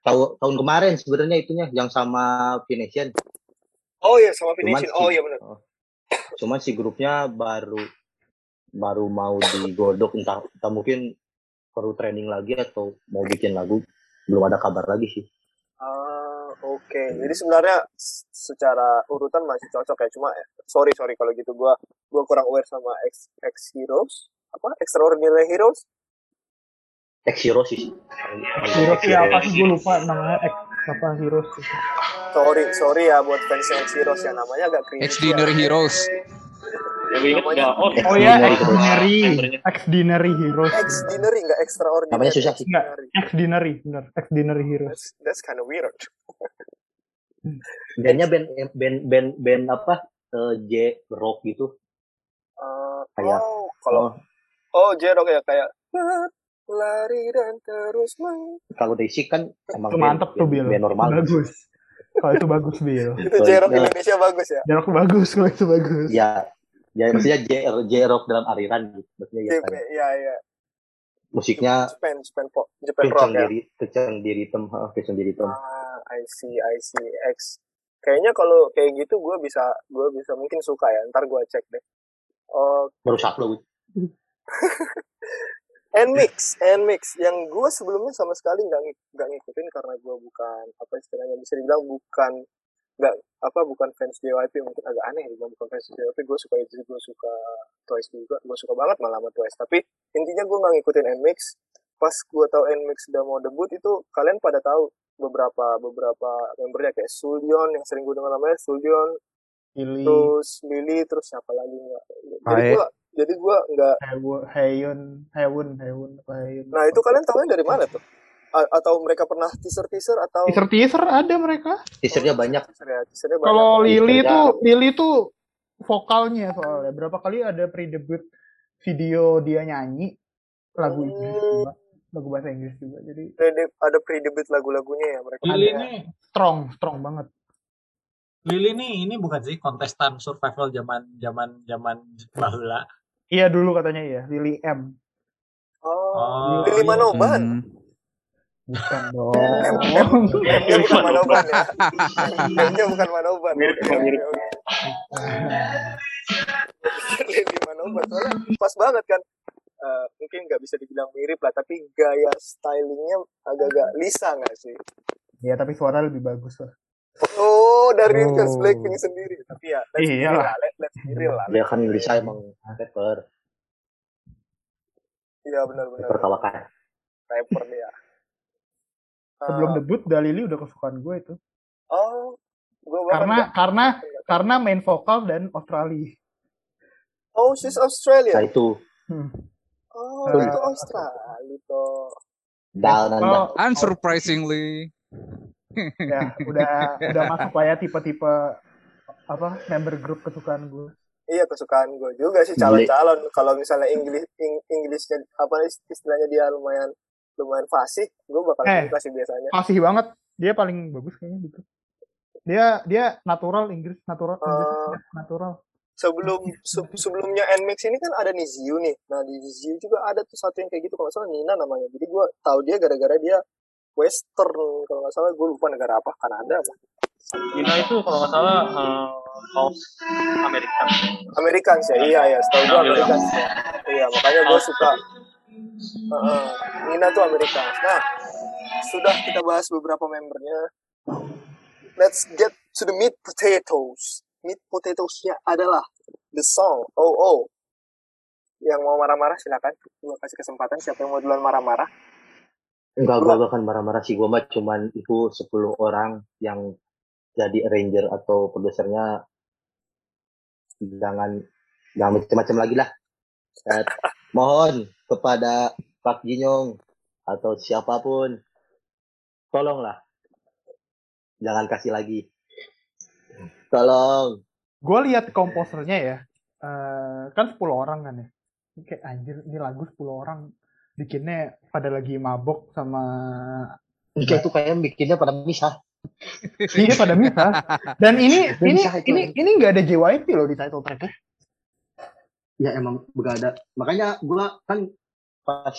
tahun tahun kemarin sebenarnya itunya yang sama Fination. Oh iya sama Cuman finishing. si- Oh iya benar. Cuman si grupnya baru baru mau digodok entah, entah mungkin perlu training lagi atau mau bikin lagu belum ada kabar lagi sih. Ah, oke. Jadi sebenarnya secara urutan masih cocok ya. Cuma sorry sorry kalau gitu gua gua kurang aware sama X X Heroes. Apa? Extraordinary Heroes? X Hero sih. Ya apa sih gue lupa namanya X apa Heroes. gitu. Sorry sorry ya buat fans X Heroes ya namanya agak cringe. Extraordinary ya. Heroes. Ya Namanya-? Oh, Oh ya Extraordinary Extraordinary Heroes. Extraordinary nggak extraordinary. Namanya susah sih. Nggak. Extraordinary. Benar Extraordinary Heroes. That's, that's kind of weird. Bandnya band band band band apa? eh, J rock gitu. Uh, Kayak- oh, kalau oh Jerok ya kayak lari dan terus meng Kalau Daisy kan emang Itu mantep tuh Bill. band normal. Bagus. Kalau itu bagus Bill. itu Jerok iya. Indonesia bagus ya. Jarak bagus kalau itu bagus. Ya, ya maksudnya J, J rock dalam aliran gitu. Maksudnya ya JP, kayak ya ya. musiknya Japan Japan pop Japan rock ya. di kencang di ritme, heeh, kencang di. Ah, I see, I see. X. Kayaknya kalau kayak gitu gue bisa gue bisa mungkin suka ya. Ntar gue cek deh. Oh, Baru satu Nmix, Nmix yang gue sebelumnya sama sekali nggak nggak ngikutin karena gue bukan apa istilahnya bisa dibilang bukan nggak apa bukan fans JYP mungkin agak aneh dibilang bukan fans JYP gue suka itu gue suka Twice juga gue suka banget malah sama Twice. Tapi intinya gue nggak ngikutin Nmix pas gue tahu Nmix udah mau debut itu kalian pada tahu beberapa beberapa membernya kayak Sulyon yang sering gue dengar namanya Sulyon Pilih terus Lily terus siapa lagi nggak. Jadi gue jadi gue nggak Heyun, Heyun, Heyun, apa Heyun. Nah itu kalian tahunya dari mana tuh? A- atau mereka pernah teaser teaser atau teaser teaser ada mereka. Teasernya banyak. Teaser ya, teasernya banyak. Kalau Lily Teasernya- tuh Lily tuh vokalnya soalnya berapa kali ada pre-debut video dia nyanyi lagu Inggris Hmm. juga, lagu bahasa Inggris juga. Jadi Pre- ada pre debut lagu-lagunya ya mereka. Lili ini strong, strong banget. Lili nih ini bukan sih kontestan survival zaman zaman zaman bahula. Iya dulu katanya iya, Lily M. Oh, Oh, Lili iya. Manoban. Hmm. Bukan M, dong. M-nya bukan Manoban ya. M-nya bukan Manoban. Mirip, oke, mirip. oke. Lili Manoban soalnya pas banget kan. Eh, mungkin nggak bisa dibilang mirip lah, tapi gaya stylingnya agak-agak Lisa nggak sih? Iya tapi suara lebih bagus lah. Oh, dari Oh. fans Blackpink sendiri. Tapi ya, let's Iyalah. lah. let- Let's be real lah. Dia kan bisa emang rapper, Iya benar-benar. rapper kawakan. Rapper dia. Sebelum Ah, debut udah Lily udah kesukaan gue itu. Oh, gue Karena karena karena main vokal dan Australia. Oh, she's Australia. Nah itu Hmm. Oh, Nah. itu Australia toh. Dal Nanda. Oh, Unsurprisingly. Ya udah udah masuk lah ya tipe-tipe apa member grup kesukaan gue. Iya kesukaan gue juga sih calon-calon. Kalau misalnya Inggris ing, Inggrisnya apa istilahnya dia lumayan lumayan fasih, gue bakal Eh. suka sih biasanya. Fasih banget. Dia paling bagus kayaknya gitu. Dia dia natural Inggris natural Inggris Oh. natural. Sebelum se- sebelumnya Nmax ini kan ada Niziu nih. Nah di Niziu juga ada tuh satu yang kayak gitu kalau salah Nina namanya. Jadi gue tahu dia gara-gara dia Western kalau nggak salah gue lupa negara apa Kanada apa Nina itu kalau nggak salah eh, kaos Amerika. Americans ya iya ya setahu gue Americans ya. Iya makanya gue suka Heeh. Nina tuh Americans. Nah sudah kita bahas beberapa membernya let's get to the meat potatoes. Meat potatoesnya adalah the song Oh Oh. Yang mau marah-marah silakan. Gua kasih kesempatan siapa yang mau duluan marah-marah. Enggak, gue bahkan marah-marah sih. Gue mah cuman itu 10 orang yang jadi arranger atau produsernya jangan jangan macam-macam lagi lah. Eh, mohon kepada Pak Jinyong atau siapa pun, tolonglah jangan kasih lagi. Tolong. Gue lihat komposernya ya, eh, kan 10 orang kan ya. Ini kayak anjir, ini lagu 10 orang bikinnya pada lagi mabok sama Ini tuh kayak bikinnya pada misah. iya pada misah. Dan ini Dan ini itu. ini ini nggak ada JYP loh di title tracknya. Ya emang gak ada. Makanya gue kan pas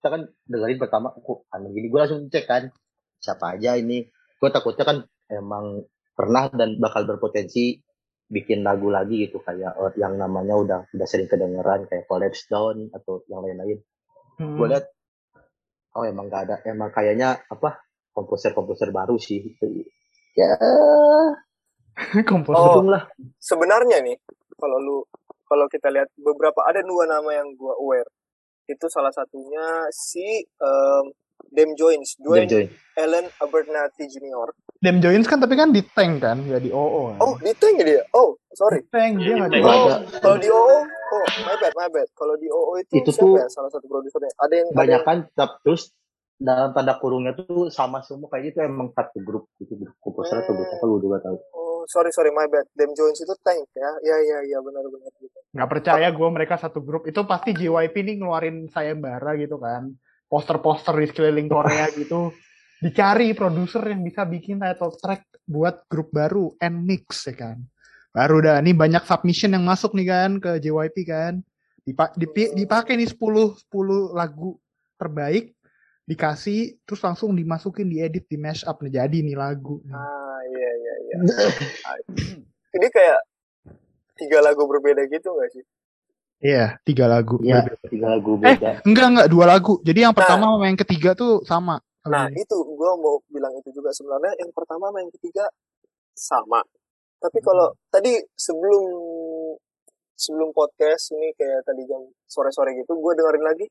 kita kan dengerin pertama, kok aneh gini. Gue langsung cek kan, siapa aja ini. Gue takutnya kan emang pernah dan bakal berpotensi bikin lagu lagi gitu kayak yang namanya udah udah sering kedengeran kayak Collapse Down atau yang lain-lain. Hmm. Gue liat oh emang gak ada emang kayaknya apa komposer-komposer baru sih gitu. Ya, komposer. Oh. lah. Sebenarnya nih, kalau lu kalau kita lihat beberapa ada dua nama yang gua aware. Itu salah satunya si um, Dem Joins, Join, Dwayne join. Allen Abernathy Jr. Dem Joins kan tapi kan di tank kan, ya di OO. Kan. Oh, di tank ya dia. Oh, sorry. Di tank dia nggak di. Oh, kalau di OO, oh, my bad, my bad. Kalau di OO itu, Itu siapa tuh ya salah satu produsernya? Ada yang Banyak kan tap- terus dalam tanda kurungnya tuh sama semua kayak gitu emang satu grup gitu grup komposer atau grup apa gue juga tahu. Oh, sorry sorry my bad. Dem Jones itu tank ya. Ya ya ya benar benar gitu. Nggak percaya gue mereka satu grup. Itu pasti JYP nih ngeluarin sayembara gitu kan. Poster-poster di sekeliling Korea gitu. Dicari produser yang bisa bikin title track buat grup baru, N-Mix ya kan. Baru dah, nih banyak submission yang masuk nih kan ke JYP kan. Dipa- dipi- dipakai nih 10 10 lagu terbaik dikasih terus langsung dimasukin diedit di mash up nih jadi nih lagu Ah iya iya iya. Ini kayak tiga lagu berbeda gitu gak sih? iya tiga lagu Iya, berbeda. tiga lagu Eh, beda. enggak enggak dua lagu jadi yang pertama sama yang ketiga tuh sama Nah lagunya. itu gue mau bilang itu juga sebenarnya yang pertama sama yang ketiga sama. Tapi kalau tadi sebelum sebelum podcast ini kayak tadi jam sore-sore gitu, gue dengerin lagi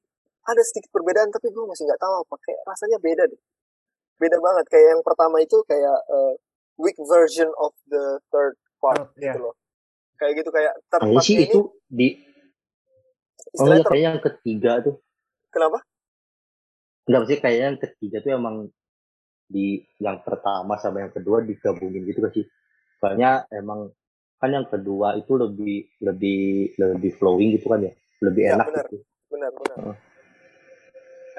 ada sedikit perbedaan tapi gue masih nggak tahu apa kayak rasanya beda deh. Beda banget kayak yang pertama itu kayak uh, weak version of the third part Iya. gitu loh. Kayak gitu kayak third sih ini itu di oh ya ter- kayaknya yang ketiga tuh. kenapa? Enggak sih kayaknya yang ketiga tuh emang di yang pertama sama yang kedua digabungin gitu kan sih. Soalnya emang kan yang kedua itu lebih lebih lebih flowing gitu kan ya. Lebih Iya, enak benar. gitu. benar benar Heeh.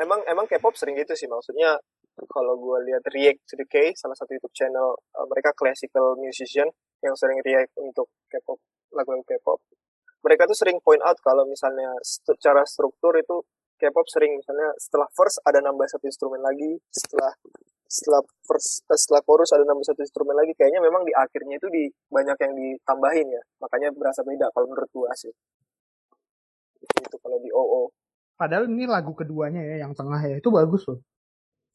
emang emang K-pop sering gitu sih maksudnya kalau gue lihat react to the K salah satu YouTube channel uh, mereka classical musician yang sering react untuk K-pop lagu K-pop mereka tuh sering point out kalau misalnya secara struktur itu K-pop sering misalnya setelah verse ada nambah satu instrumen lagi setelah setelah verse eh, setelah chorus ada nambah satu instrumen lagi kayaknya memang di akhirnya itu di banyak yang ditambahin ya. Makanya berasa beda kalau menurut gua sih. Itu kalau di OO padahal ini lagu keduanya ya yang tengah ya. Itu bagus loh.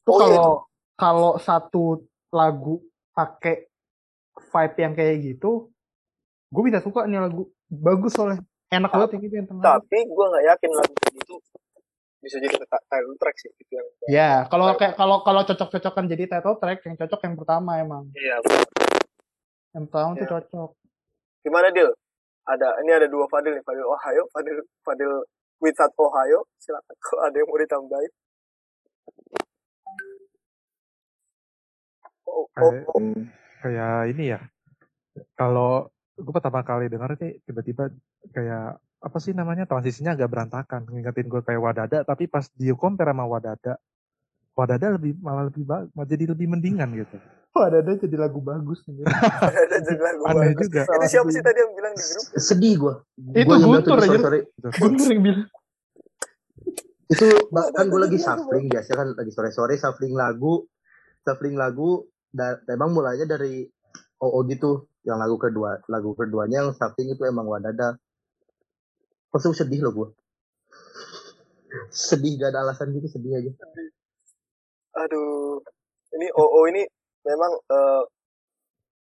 Itu Oh, iya, kalau kalau satu lagu pakai vibe yang kayak gitu gue bisa suka nih lagu. Bagus soalnya. Enak banget yang itu yang tengah. tapi gue nggak yakin lagu gitu bisa jadi title track sih itu yang ya kalau kayak kalau kalau cocok-cocokan jadi title track yang cocok yang pertama emang iya benar. yang pertama tuh Ya. cocok gimana Dil ada ini ada dua Fadil nih Fadil Ohio Fadil Fadil Without Ohio silakan kalau ada yang mau ditambahin oh, oh, Kayak- oh. kayak ini ya kalau gue pertama kali denger nih tiba-tiba kayak apa sih namanya transisinya agak berantakan ngingetin gue kayak wadada tapi pas dia compare sama wadada wadada lebih malah lebih malah jadi lebih mendingan gitu Wah, ada ada jadi lagu bagus nih. ada jadi lagu Aneh bagus. juga. itu siapa sih tadi yang bilang di grup Sedih gua. Itu Gua yang bilang Guntur. Gitu. Guntur yang bilang. itu ba- kan gue lagi shuffling biasa kan lagi sore sore shuffling lagu shuffling lagu dan emang mulainya dari OO gitu yang lagu kedua lagu keduanya yang shuffling itu emang wadada pasti sedih loh gue sedih gak ada alasan gitu sedih aja. Aduh. Ini OO ini memang eh,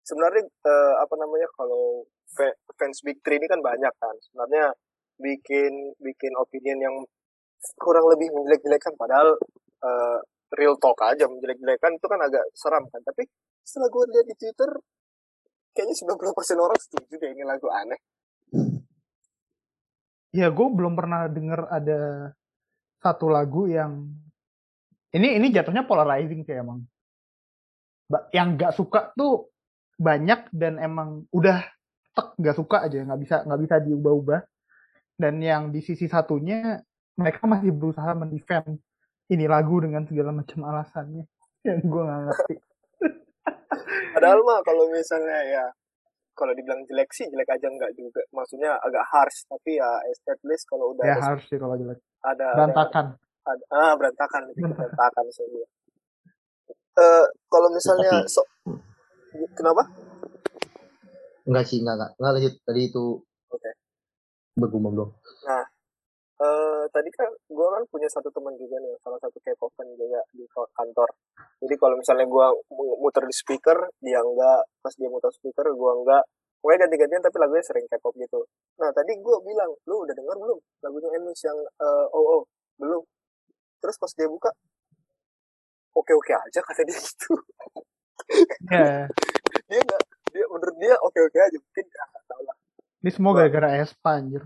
sebenarnya eh, apa namanya kalau fa- fans Big Three ini kan banyak kan. Sebenarnya bikin bikin opinion yang kurang lebih menjelek-jelekan. Padahal eh, real talk aja menjelek-jelekan itu kan agak seram kan. Tapi setelah gue lihat di Twitter kayaknya 90% orang setuju deh ini lagu aneh Ya gue belum pernah denger ada satu lagu yang ini ini jatuhnya polarizing sih emang. Yang gak suka tuh banyak dan emang udah tek gak suka aja nggak bisa nggak bisa diubah-ubah. Dan yang di sisi satunya mereka masih berusaha mendefend ini lagu dengan segala macam alasannya yang gue nggak ngerti. padahal mah kalau misalnya ya kalau dibilang jelek sih jelek aja enggak juga maksudnya agak harsh tapi ya at least kalau udah Ya ada harus sih kalau jelek. ada, ada, Berantakan. ada- ah berantakan berantakan saya Eh kalau misalnya Tapi- so, kenapa Enggak sih, enggak, enggak. Enggak lanjut. Tadi itu Oke. bergumam dong. Eh tadi kan gue kan punya satu teman juga nih salah satu K-pop fan juga di kantor jadi kalau misalnya gue muter di speaker dia enggak pas dia muter speaker gue enggak Pokoknya ganti-gantian tapi lagunya sering K-pop gitu. Nah tadi gue bilang, lu udah denger belum lagunya Emis yang eh, oh oh belum. Terus pas dia buka, oke-oke aja kata dia gitu. Ya, dia enggak, dia menurut dia oke-oke aja mungkin ya tahu lah. ini semua gara-gara Espa anjir.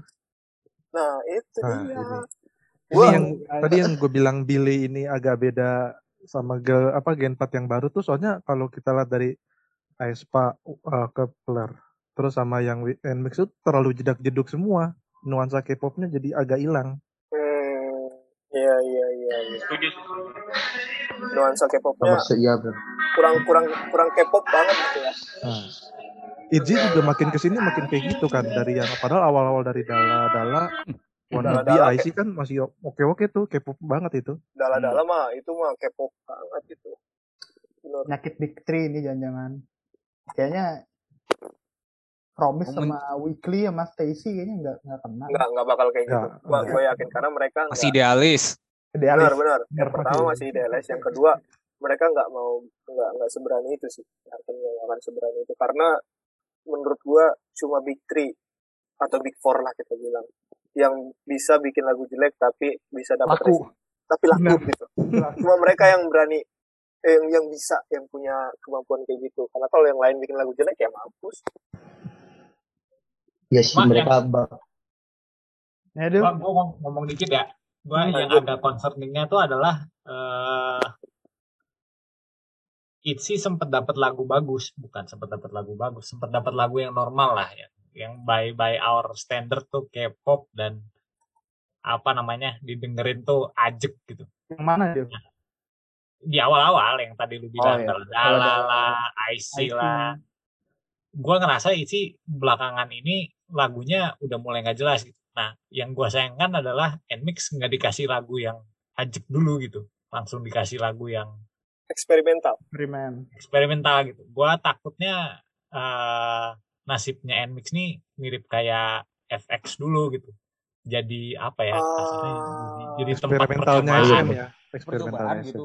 Nah itu Nah, dia. ini. Ini yang tadi yang gue bilang Billy ini agak beda sama gel, apa Gen 4 yang baru tuh soalnya kalau kita lihat dari Aespa uh, ke Flare terus sama yang NMAX itu terlalu jedak-jeduk semua nuansa K-popnya jadi agak hilang iya iya iya. iya. Setuju. Nuansa K-popnya iya kurang kurang kurang K-pop banget gitu ya. nah ITZY juga makin ke sini makin kayak gitu kan dari yang padahal awal-awal dari Dala Dala Wannabe Dala-Dala IC kan masih oke-oke tuh K-pop banget itu Dala-dala mah itu mah K-pop banget itu. Penyakit Big Three ini jangan-jangan. Kayaknya Promise Momen- sama Weekly sama Stacy kayaknya nggak nggak kena. Nggak nggak bakal kayak gitu. Nggak, Gua gua yakin karena mereka Masih nggak idealis. Idealis. benar benar. Yang pertama masih idealis, yang kedua mereka nggak mau nggak nggak seberani itu sih. Artinya nggak akan seberani itu karena menurut gua cuma Big Three atau Big Four lah kita bilang yang bisa bikin lagu jelek tapi bisa dapat laku. res- tapi laku Benar. gitu. Laku. Cuma mereka yang berani eh, yang yang bisa yang punya kemampuan kayak gitu. Karena kalau yang lain bikin lagu jelek ya mampus. Ya sih Mak, mereka bak Ya deh. Gua, gua ngom- ngomong dikit ya. Gua Hmm, yang lanjut. agak concerningnya tuh adalah eh Itzy sempat dapat lagu bagus, bukan sempat dapat lagu bagus, sempat dapat lagu yang normal lah ya, yang by by our standard tuh K-pop dan apa namanya didengerin tuh ajek gitu. Yang mana dia? Di awal-awal yang tadi lu bilang iya. Dala Dala-Dala. lah, IC lah, gua ngerasa Itzy belakangan ini lagunya udah mulai nggak jelas gitu. Nah, yang gua sayangkan adalah Nmix nggak dikasih lagu yang ajek dulu gitu, langsung dikasih lagu yang Eksperimental. Eksperimen. eksperimental gitu. Gua takutnya eh, nasibnya Nmix nih mirip kayak FX dulu gitu. Jadi apa ya? kasarnya Ah, jadi, jadi tempat eksperimentalnya percobaan. SM ya eksperimentalnya gitu.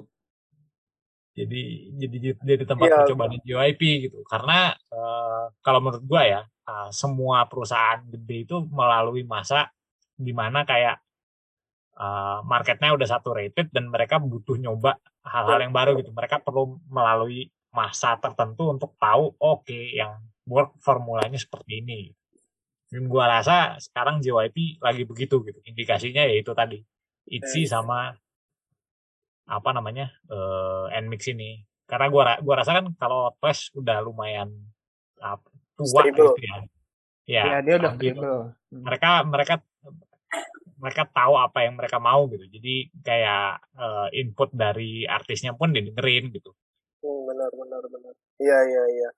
Jadi jadi jadi tempat Iya. percobaan JYP gitu karena eh, kalau menurut gua ya eh, semua perusahaan gede itu melalui masa di mana kayak eh, marketnya udah saturated dan mereka butuh nyoba hal-hal yang baru gitu. Mereka perlu melalui masa tertentu untuk tahu oke yang work formulanya seperti ini. Dan gua rasa sekarang JYP lagi begitu gitu. Indikasinya yaitu tadi. ITZY sama apa namanya eh Nmix ini. Karena gua gua rasa kan kalau Twice udah lumayan tua Stable. gitu ya ya, Ya, dia udah gitu. stable. Hmm. mereka mereka mereka tahu apa yang mereka mau gitu jadi kayak eh, input dari artisnya pun didengerin gitu Hmm, benar benar benar. Iya iya iya.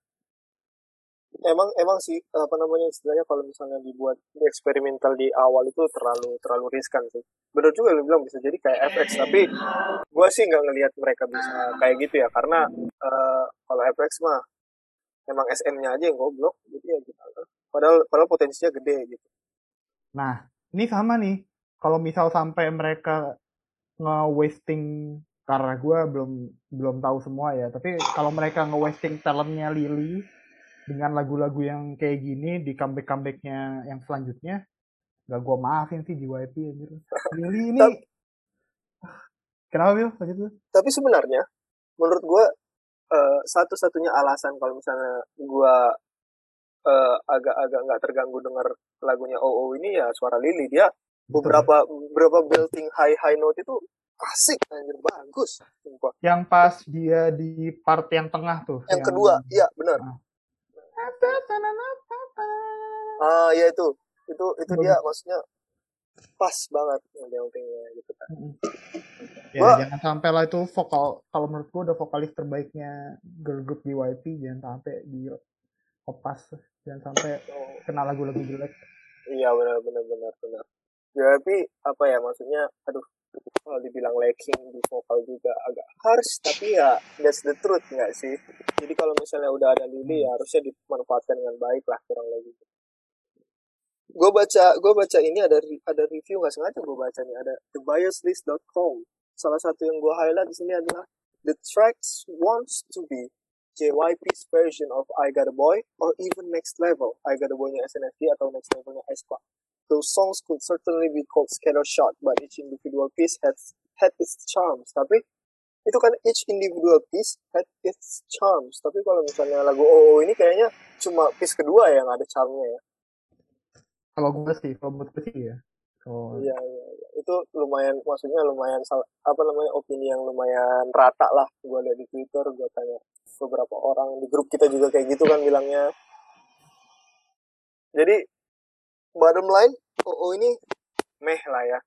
Emang emang sih apa namanya istilahnya kalau misalnya dibuat di eksperimental di awal itu terlalu terlalu riskan sih. Benar juga lu bilang bisa jadi kayak FX tapi gua sih nggak ngelihat mereka bisa kayak gitu ya karena eh, kalau FX mah emang SM-nya aja yang goblok jadi ya gitu. Padahal padahal potensinya gede gitu. Nah, ini sama nih. Kalau misal sampai mereka nge-wasting karena gue belum belum tahu semua ya. Tapi kalau mereka nge-wasting talentnya Lily dengan lagu-lagu yang kayak gini di comeback comebacknya yang selanjutnya gak gue maafin sih JYP anjir Lily ini kenapa Bil lanjut tapi sebenarnya menurut gue satu-satunya alasan kalau misalnya gue eh, agak-agak nggak terganggu dengar lagunya OO ini ya suara Lily. Dia beberapa beberapa belting high high note itu asik anjir bagus. Sumpah. yang pas dia di part yang tengah tuh yang kedua iya benar ah. Ya itu. Itu itu dia maksudnya pas banget beltingnya gitu kan ya Gua- jangan sampai lah itu vokal kalau menurut gua udah vokalis terbaiknya girl group JYP jangan sampai di kopas jangan sampai kena lagu-lagu jelek Iya benar benar benar benar. Ya, tapi apa ya maksudnya, aduh kalau dibilang lacking di vokal juga agak harsh, tapi ya that's the truth nggak sih? Jadi kalau misalnya udah ada Lily ya harusnya dimanfaatkan dengan baik lah kurang lebih. Gue baca gue baca ini ada ada review nggak sengaja gue baca nih ada thebiaslist.com. Salah satu yang gue highlight di sini adalah the tracks wants to be JYP's version of I Got a Boy or even Next Level, I Got a Boy-nya SNSD atau Next Level-nya aespa. Those songs could certainly be called scattershot, but each individual piece has had its charms. Tapi itu kan each individual piece had its charms. Tapi kalau misalnya lagu OO ini kayaknya cuma piece kedua yang ada charmnya ya. Kalau gue sih kalau menurut gue sih ya kalau Iya, iya, iya. Itu lumayan, maksudnya lumayan, apa namanya, opini yang lumayan rata lah. Gue lihat di Twitter, gue tanya beberapa orang di grup kita juga kayak gitu kan bilangnya. Jadi, bottom line, OO ini meh lah ya.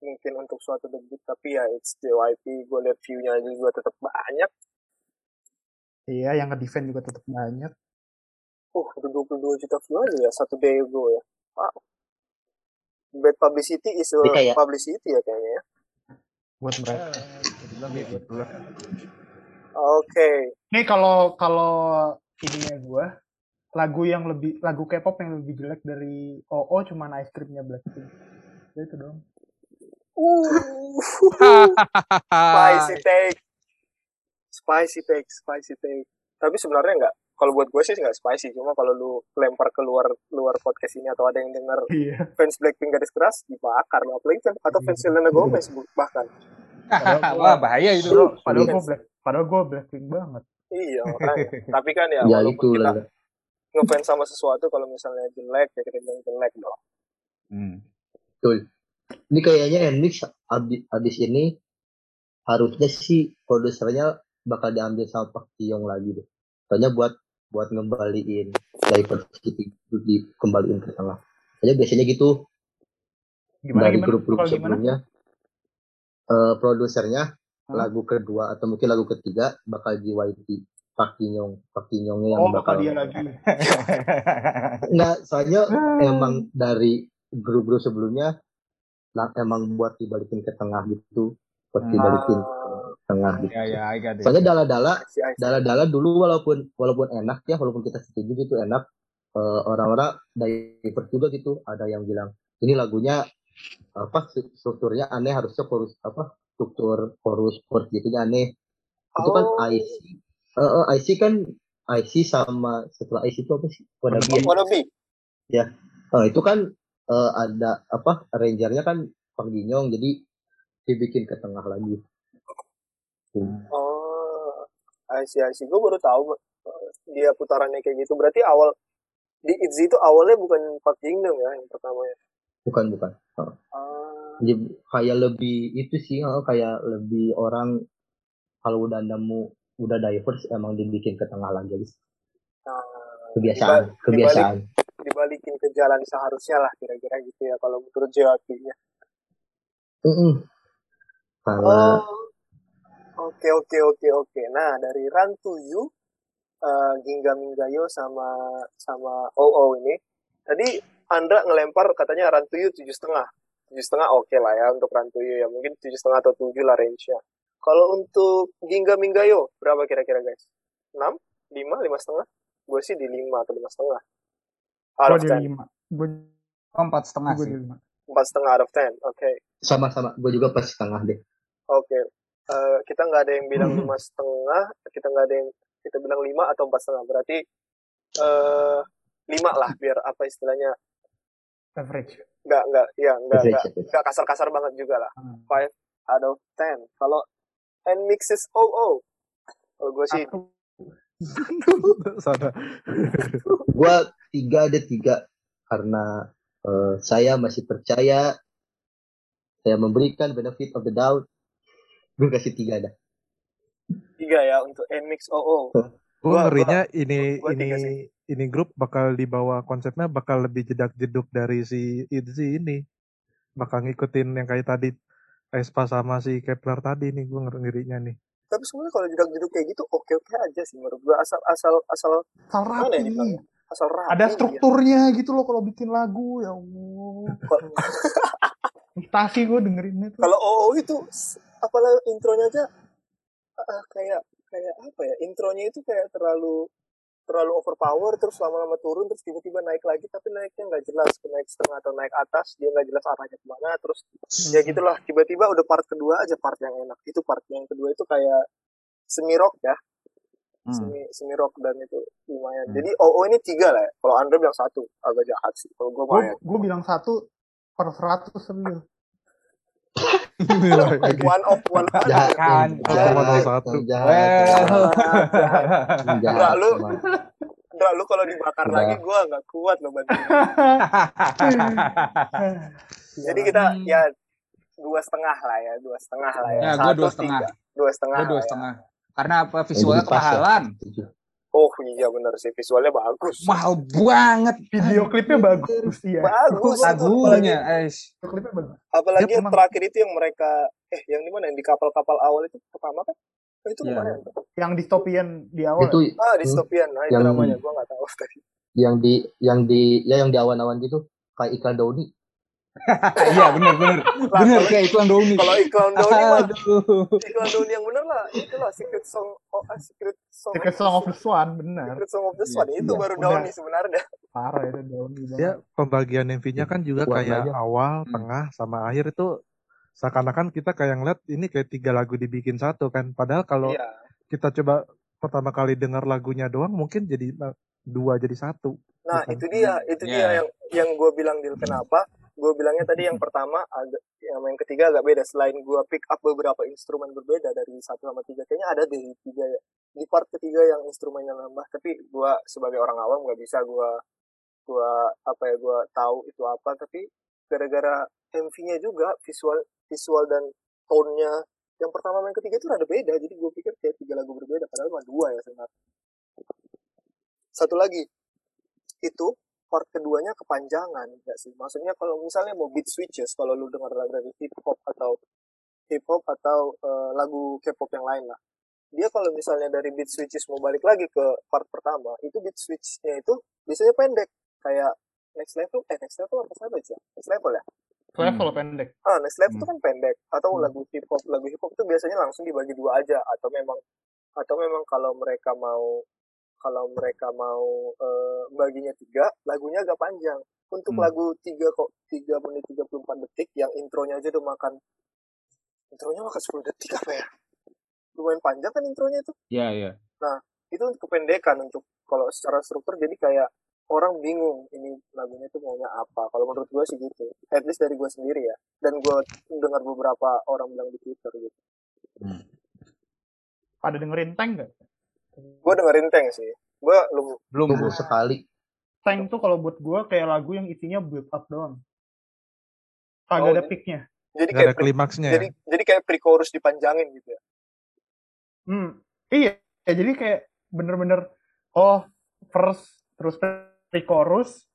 Mungkin untuk suatu debut, tapi ya it's JYP. Gue lihat view-nya juga tetap banyak. iya yang nge-defend juga tetap banyak Uh, udah 22 juta view aja ya, satu day ago ya. Wow. Bad publicity is a Ini kayak- publicity ya kayaknya ya. buat mereka lah. Oke. Ini kalau kalau ininya gue lagu yang lebih lagu K-pop yang lebih jelek dari OO cuman ice creamnya Blackpink. Ya itu dong. Uh, spicy take, spicy take, spicy take. Tapi sebenarnya nggak. Kalau buat gue sih nggak spicy. Cuma kalau lu lempar keluar luar podcast ini atau ada yang dengar Iya. fans Blackpink garis keras dibakar lo apalagi kan atau fans Selena Gomez bahkan. Wah bahaya itu. Padahal, padahal Iya. gue black, padahal gue Blackpink banget. Iya makanya. Tapi kan ya, Ya walaupun itu kita lah. ngefans sama sesuatu kalau misalnya jelek ya kita bilang jelek dong. Hmm. Betul. Ini kayaknya Enmix abis, abis ini harusnya sih produsernya bakal diambil sama Pak Jiyong lagi deh. Soalnya buat buat ngembaliin diversity dikembaliin ke tengah. Soalnya biasanya gitu Gimana dari grup-grup sebelumnya eh produsernya Hah? lagu kedua atau mungkin lagu ketiga bakal JYP Pak Jiyong Pak Jiyongnya yang Oh, bakal dia lagi. Enggak, soalnya emang dari grup-grup sebelumnya lah emang buat dibalikin ke tengah gitu, buat Hmm. dibalikin ke tengah gitu. ya ya, I got it. Soalnya dala-dala, dala-dala dulu walaupun walaupun enak ya, walaupun kita setuju gitu enak, eh, orang-orang divert juga gitu. Ada yang bilang ini lagunya apa stru- strukturnya aneh, harusnya chorus apa struktur chorus chord gitu aneh. Itu kan Oh. IC, eh, eh, IC kan IC sama setelah IC itu apa sih? Wannabe ya? Wannabe. Oh, itu kan eh, ada apa arrangernya kan Pang Ginyong jadi dibikin ke tengah lagi. Hmm. Oh, I see, I see. Gue baru tahu dia putarannya kayak gitu. Berarti awal di ITZY itu awalnya bukan Park Kingdom ya yang pertama ya. Bukan bukan. Oh. Ah, Jadi kayak lebih itu sih oh, kayak lebih orang kalau udah nemu udah diverse emang dibikin ke tengah lagi. nah, Kebiasaan, Diba- kebiasaan. dibalikin ke jalan seharusnya lah kira-kira gitu ya kalau menurut JYP-nya. Mm-mm. Karena Oh, oke oke oke oke. Nah dari Run to You, uh, Ginga Minggayo sama sama OO ini, tadi Andra ngelempar katanya Run to You tujuh setengah, tujuh setengah oke lah ya untuk Run to You ya mungkin tujuh setengah atau tujuh lah range-nya. Kalau untuk Ginga Minggayo berapa kira-kira guys? Enam, lima, lima setengah? Gue sih di lima atau lima setengah. Gue di lima. Gue empat setengah sih. empat setengah out of ten. Oke. sama-sama gue juga pas setengah deh. Oke, Eh, kita nggak ada yang bilang lima setengah, kita nggak ada yang kita bilang lima atau empat setengah. Berarti eh lima lah biar apa istilahnya Average. nggak nggak ya nggak nggak kasar-kasar banget juga lah Hmm. five out of ten kalau and mixes oh oh kalau gue sih. Sana. Gua tiga ada tiga karena eh, saya masih percaya saya memberikan benefit of the doubt. Gue kasih tiga dah. tiga ya untuk and mix oh oh Gue Gua- ngerinya ini gua ini ini grup bakal dibawa konsepnya bakal lebih jedak jeduk dari si Itzy ini. Bakal ngikutin yang kayak tadi Espa sama si Kepler tadi nih gue ngerinya nih. tapi sebenarnya kalau jedak-jeduk kayak gitu oke oke aja sih menurut gue asal asal asal Asal Mana ya rapi. dibilangnya? asal rapi Ada ya. strukturnya gitu loh kalau bikin lagu ya Allah. Frustasi gue dengerinnya tuh. kalau oh itu apalah intronya aja ah, kayak kayak apa ya intronya itu kayak terlalu terlalu overpower terus lama-lama turun terus tiba-tiba naik lagi tapi naiknya nggak jelas naik setengah atau naik atas dia nggak jelas arahnya ke mana terus ya gitulah tiba-tiba udah part kedua aja part yang enak itu part yang kedua itu kayak semi rock ya Hmm. semi semi rock dan itu lumayan Hmm. jadi oh, ini tiga lah ya kalau Andre bilang satu agak jahat sih kalau gue Gue main gue bilang satu per seratus serius. Lagi. one of one of Jahat, Kan, jahat, nomor satu. jahat, lu. Ndra, lu kalau dibakar Udah. lagi gue nggak kuat loh bantuin Jadi kita Hmm. ya dua setengah lah ya, dua setengah lah ya. Ya, gue Satu, dua setengah. tiga. Dua setengah. Gue dua ya. setengah. Karena apa? Visualnya ya. Oh iya benar sih visualnya bagus. Mahal banget. Video klipnya bagus ya. Bagus. Lagunya, es. Video klipnya bagus. apalagi Dia yang terakhir itu yang mereka eh yang di mana yang di kapal-kapal awal itu pertama kan? Oh, itu Iya. lumayan. Yang distopian di awal. Itu Ah distopian, nah itu Yang- namanya gua nggak tahu tadi. yang di yang di ya yang di awan-awan gitu kayak iklan Doni. Iya, bener, bener. Lah, Bener, kalau- kayak iklan Doni. Kalau iklan Doni mah iklan Doni yang bener lah, itulah secret song oh secret song Secret Song of the Swan, benar. Secret Song of the Swan itu Iya, baru. Doni sebenarnya. Parah itu Doni. Dia pembagian MV-nya kan juga kayak Warnanya. awal, Hmm. tengah, sama akhir itu seakan-akan kita kayak ngeliat ini kayak tiga lagu dibikin satu kan. Padahal kalau Iya. kita coba pertama kali dengar lagunya doang mungkin jadi eh, dua jadi satu. Nah, Bukan. itu dia, itu Iya. dia yang yang gue bilang Dil kenapa? Gue bilangnya tadi yang pertama agak yang yang ketiga agak beda. Selain gue pick up beberapa instrumen berbeda dari satu sama tiga kayaknya ada di tiga ya. Di part ketiga yang instrumennya nambah, tapi gue sebagai orang awam nggak bisa gue gua apa ya gue tahu itu apa. Tapi gara-gara MV-nya juga visual visual dan tone-nya yang pertama yang ketiga itu rada beda. Jadi gue pikir kayak tiga lagu berbeda padahal cuma dua ya sebenarnya. Satu lagi. Itu part keduanya kepanjangan enggak sih? Maksudnya kalau misalnya mau beat switches kalau lu dengar lagu dari hip hop atau hip hop atau eh, lagu K-pop yang lain lah dia kalau misalnya dari beat switches mau balik lagi ke part pertama itu beat switchnya itu biasanya pendek. Kayak next level eh next level apa ya next level ya? Level pendek. ah next level itu Hmm. kan pendek. Atau Hmm. lagu hip hop lagu hip hop itu biasanya langsung dibagi dua aja. Atau memang atau memang kalau mereka mau kalau mereka mau eh, baginya tiga lagunya agak panjang. Untuk Hmm. lagu tiga kok tiga menit 34 detik yang intronya aja udah makan intronya makan 10 detik apa ya? Lumayan panjang kan intronya itu Iya, iya. itu untuk kependekan untuk kalau secara struktur jadi kayak orang bingung ini lagunya tuh maunya apa. Kalau menurut gue sih gitu at least dari gue sendiri ya. Dan gue dengar beberapa orang bilang di twitter gitu. Pada dengerin Tank nggak? Gue dengerin tank sih gue lu Belum Tunggu gue. sekali. Tank tuh kalau buat gue kayak lagu yang isinya build up doang. Kagak Oh, ada peaknya. jadi Gak kayak ada pre- klimaksnya jadi ya. jadi kayak pre-chorus dipanjangin gitu ya Hmm, iya. Ya, jadi kayak bener-bener oh first terus pre-chorus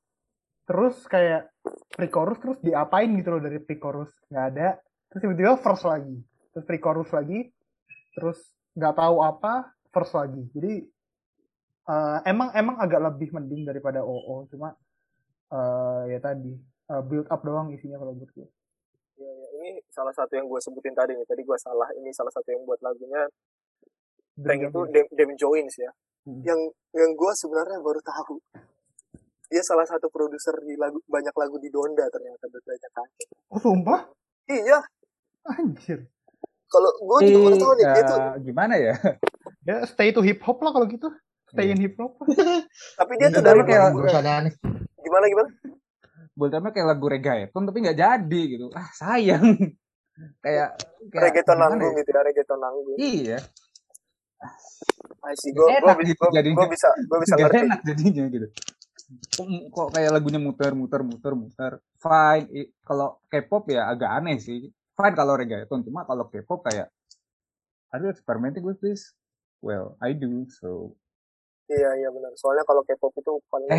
terus kayak pre-chorus terus diapain gitu loh dari pre-chorus nggak ada terus tiba-tiba first lagi terus pre-chorus lagi terus nggak tahu apa first lagi. Jadi eh, emang emang agak lebih mending daripada OO cuma eh, ya tadi eh, build up doang isinya kalau buat gue. Ya, ya, ini salah satu yang gue sebutin tadi nih. Tadi gue salah. Ini salah satu yang buat lagunya Tank itu Dem, Dem Joins ya. Hmm. yang yang gue sebenarnya baru tahu. Dia salah satu produser di lagu banyak lagu di Donda ternyata Dondanya kakek oh sumpah? Iya. Anjir. Kalau gue juga baru tahu nih dia tuh gimana ya? Ya stay to hip hop lah kalau gitu stay in hip hop. Tapi dia tuh dari kayak 2000 Terus aneh-aneh. gimana gimana? Boltama kayak lagu reggaeton tapi nggak jadi gitu. Ah sayang. kayak kayak Reggaeton gimana nanggung ya? gitu ya, reggaeton nanggung. Iya. I see, gue gue gitu jadinya. gue bisa gue bisa Gak ngerti. enak jadinya gitu. Kok, kok kayak lagunya muter muter muter muter. Fine. Kalau K-pop ya agak aneh sih. Fine kalau reggaeton. Cuma kalau K-pop kayak you experimenting with this? Well, I do. So, Iya iya benar. Soalnya kalau K-pop itu paling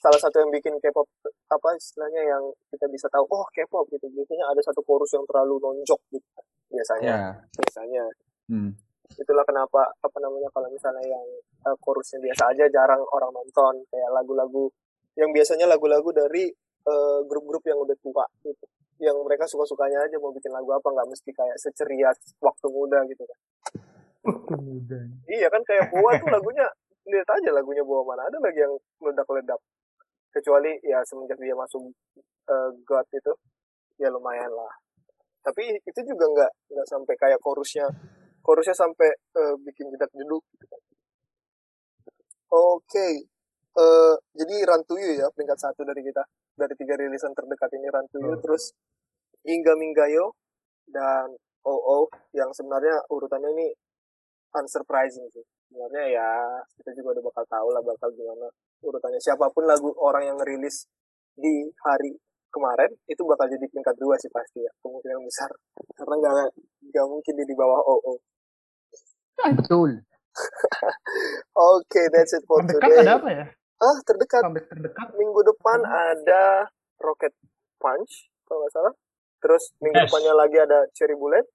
salah satu yang bikin K-pop apa istilahnya yang kita bisa tahu oh K-pop gitu. Biasanya ada satu chorus yang terlalu nonjok gitu. Biasanya ya. biasanya Hmm. itulah kenapa apa namanya kalau misalnya yang eh, chorusnya biasa aja jarang orang nonton kayak lagu-lagu yang biasanya lagu-lagu dari eh, grup-grup yang udah tua gitu yang mereka suka-sukanya aja mau bikin lagu apa nggak mesti kayak seceria waktu muda gitu kan. Iya kan kayak Boa tuh lagunya lihat aja lagunya Boa mana ada lagi yang meledak-ledak. Kecuali ya semenjak dia masuk eh, God itu ya lumayan lah. Tapi itu juga nggak nggak sampai kayak chorusnya chorusnya sampai eh, bikin jedak jeduk gitu kan. oke Eh, jadi Run to You ya peringkat satu dari kita. Dari tiga rilisan terdekat ini Run to You terus Hingga Minggayo dan OO yang sebenarnya urutannya ini unsurprising sih. Sebenarnya ya kita juga udah bakal tahu lah bakal gimana urutannya. Siapa pun lagu orang yang rilis di hari kemarin itu bakal jadi peringkat dua sih pasti ya kemungkinan besar. Karena nggak nggak mungkin dia di bawah OO Betul. oke that's it for Terdekat today. ada apa ya? ah terdekat. Comeback terdekat. minggu depan ada Rocket Punch kalau nggak salah. Terus minggu Yes. depannya lagi ada Cherry Bullet.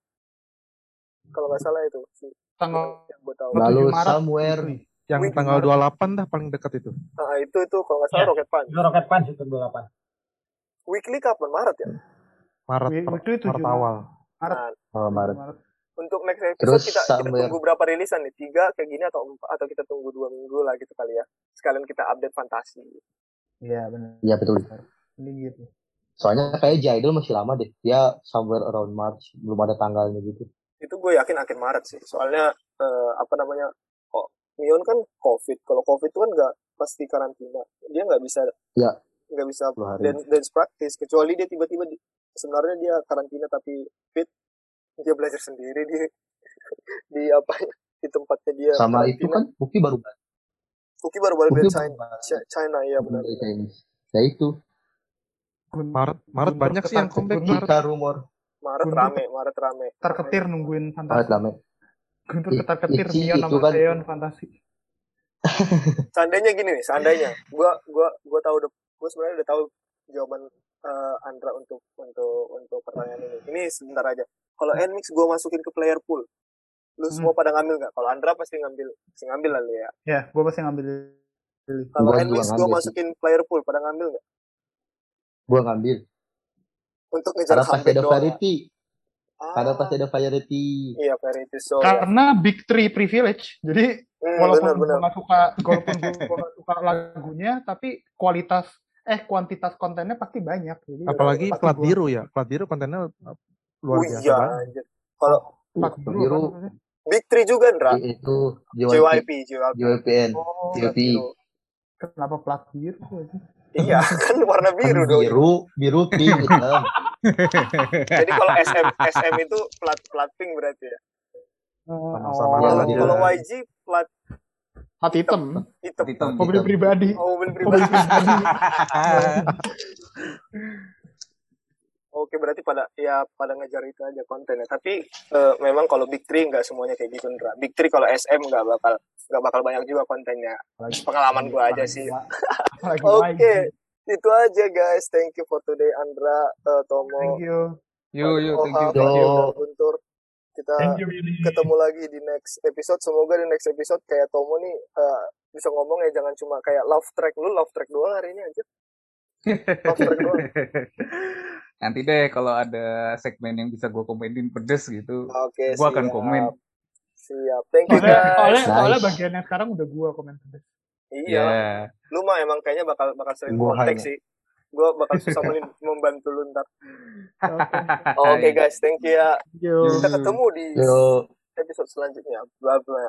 Kalau nggak salah itu sih Tanggal yang gue tahu Lalu 7 Maret. somewhere Yang Wih, tanggal gimana? 28 dah paling dekat itu. nah itu itu kalau nggak salah Ya. Rocket Punch Itu Rocket Punch itu 28. weekly kapan Maret ya Maret, weekly tujuh Maret awal. Maret. Nah, oh, Maret. Maret. untuk next episode Terus kita, kita tunggu berapa rilisan nih tiga kayak gini atau empat atau kita tunggu dua minggu lah gitu kali ya sekalian kita update fantasi Iya benar. Iya betul. Ini gitu. Soalnya kayak Jaidul masih lama deh. Dia somewhere around March. Belum ada tanggalnya gitu. Itu gue yakin akhir Maret sih soalnya eh, apa namanya kok Mion kan COVID kalau COVID itu kan nggak pasti karantina dia nggak bisa Ya. nggak bisa 10 hari. dan dance practice kecuali dia tiba-tiba di- sebenarnya dia karantina tapi fit dia belajar sendiri di di apa di tempatnya dia Sama itu karantina. kan Buki baru Buki baru balik dari China baru Ch- China ya benar. Ya itu. Maret, Maret banyak sih yang comeback Maret. Kita rumor. Maret Guntur rame Maret rame ketar-ketir nungguin Maret fantasi. lama. Guntur Ih, ketar-ketir Mion itu sama kan. Seon fantasi. seandainya gini nih seandainya gua gua gua tahu udah gua sebenarnya udah tahu jawaban eh, Andra untuk untuk untuk pertanyaan ini ini sebentar aja kalau Nmix gua masukin ke player pool lu semua pada ngambil nggak kalau Andra pasti ngambil pasti ngambil lah lu ya Ya, gua pasti ngambil kalau Gua juga Nmix gua ngambil sih. masukin player pool pada ngambil nggak Gua ngambil. Untuk ngejar Karena pasti ada doang ya? variety. Karena ah, pasti ada variety. iya variety so ya Karena Big Three privilege. Jadi hmm, walaupun benar gue benar gak suka walaupun gue gak suka lagunya tapi kualitas eh kuantitas kontennya pasti banyak jadi Apalagi pasti plat gua- biru ya. Plat biru kontennya luar oh biasa iya banget. anjir kalau plat biru biru. namanya? Big Three juga Andra Itu JYP. JYP JYP JYPN. oh JYP. biru. kenapa plat biru? Iya kan warna biru Kan dong. biru, biru pink hitam. jadi kalau SM SM itu plat plat pink berarti ya? Sama-sama oh, kalau kalau. YG plat plat hitam. hitam. Hitam. mobil pribadi. Oh mobil pribadi Oke berarti pada ya pada ngejar itu aja kontennya. Tapi eh, memang kalau Big Three nggak semuanya kayak gitu Ndra. Big Three kalau SM nggak bakal nggak bakal banyak juga kontennya. Apalagi- Pengalaman gua aja sih. apalagi Oke YG. itu aja guys. Thank you for today Andra, eh, Tomo, thank you Yo yo thank you thank you. Guntur. Kita Thank you, Billy. ketemu lagi di next episode. Semoga di next episode kayak Tomo nih eh, bisa ngomong ya jangan cuma kayak love track lu love track doang hari ini aja. Love track doang. Nanti deh kalau ada segmen yang bisa gue komenin pedes gitu, Oke. gue akan komen. Siap. Thank you guys. soalnya, Nice. soalnya bagiannya sekarang udah gua komen pedes Iya. Ya. lu mah emang kayaknya bakal bakal sering Gua kontak sih gue bakal susah membantu lu ntar oke oke guys thank you ya you kita ketemu di Yo. episode selanjutnya bla bla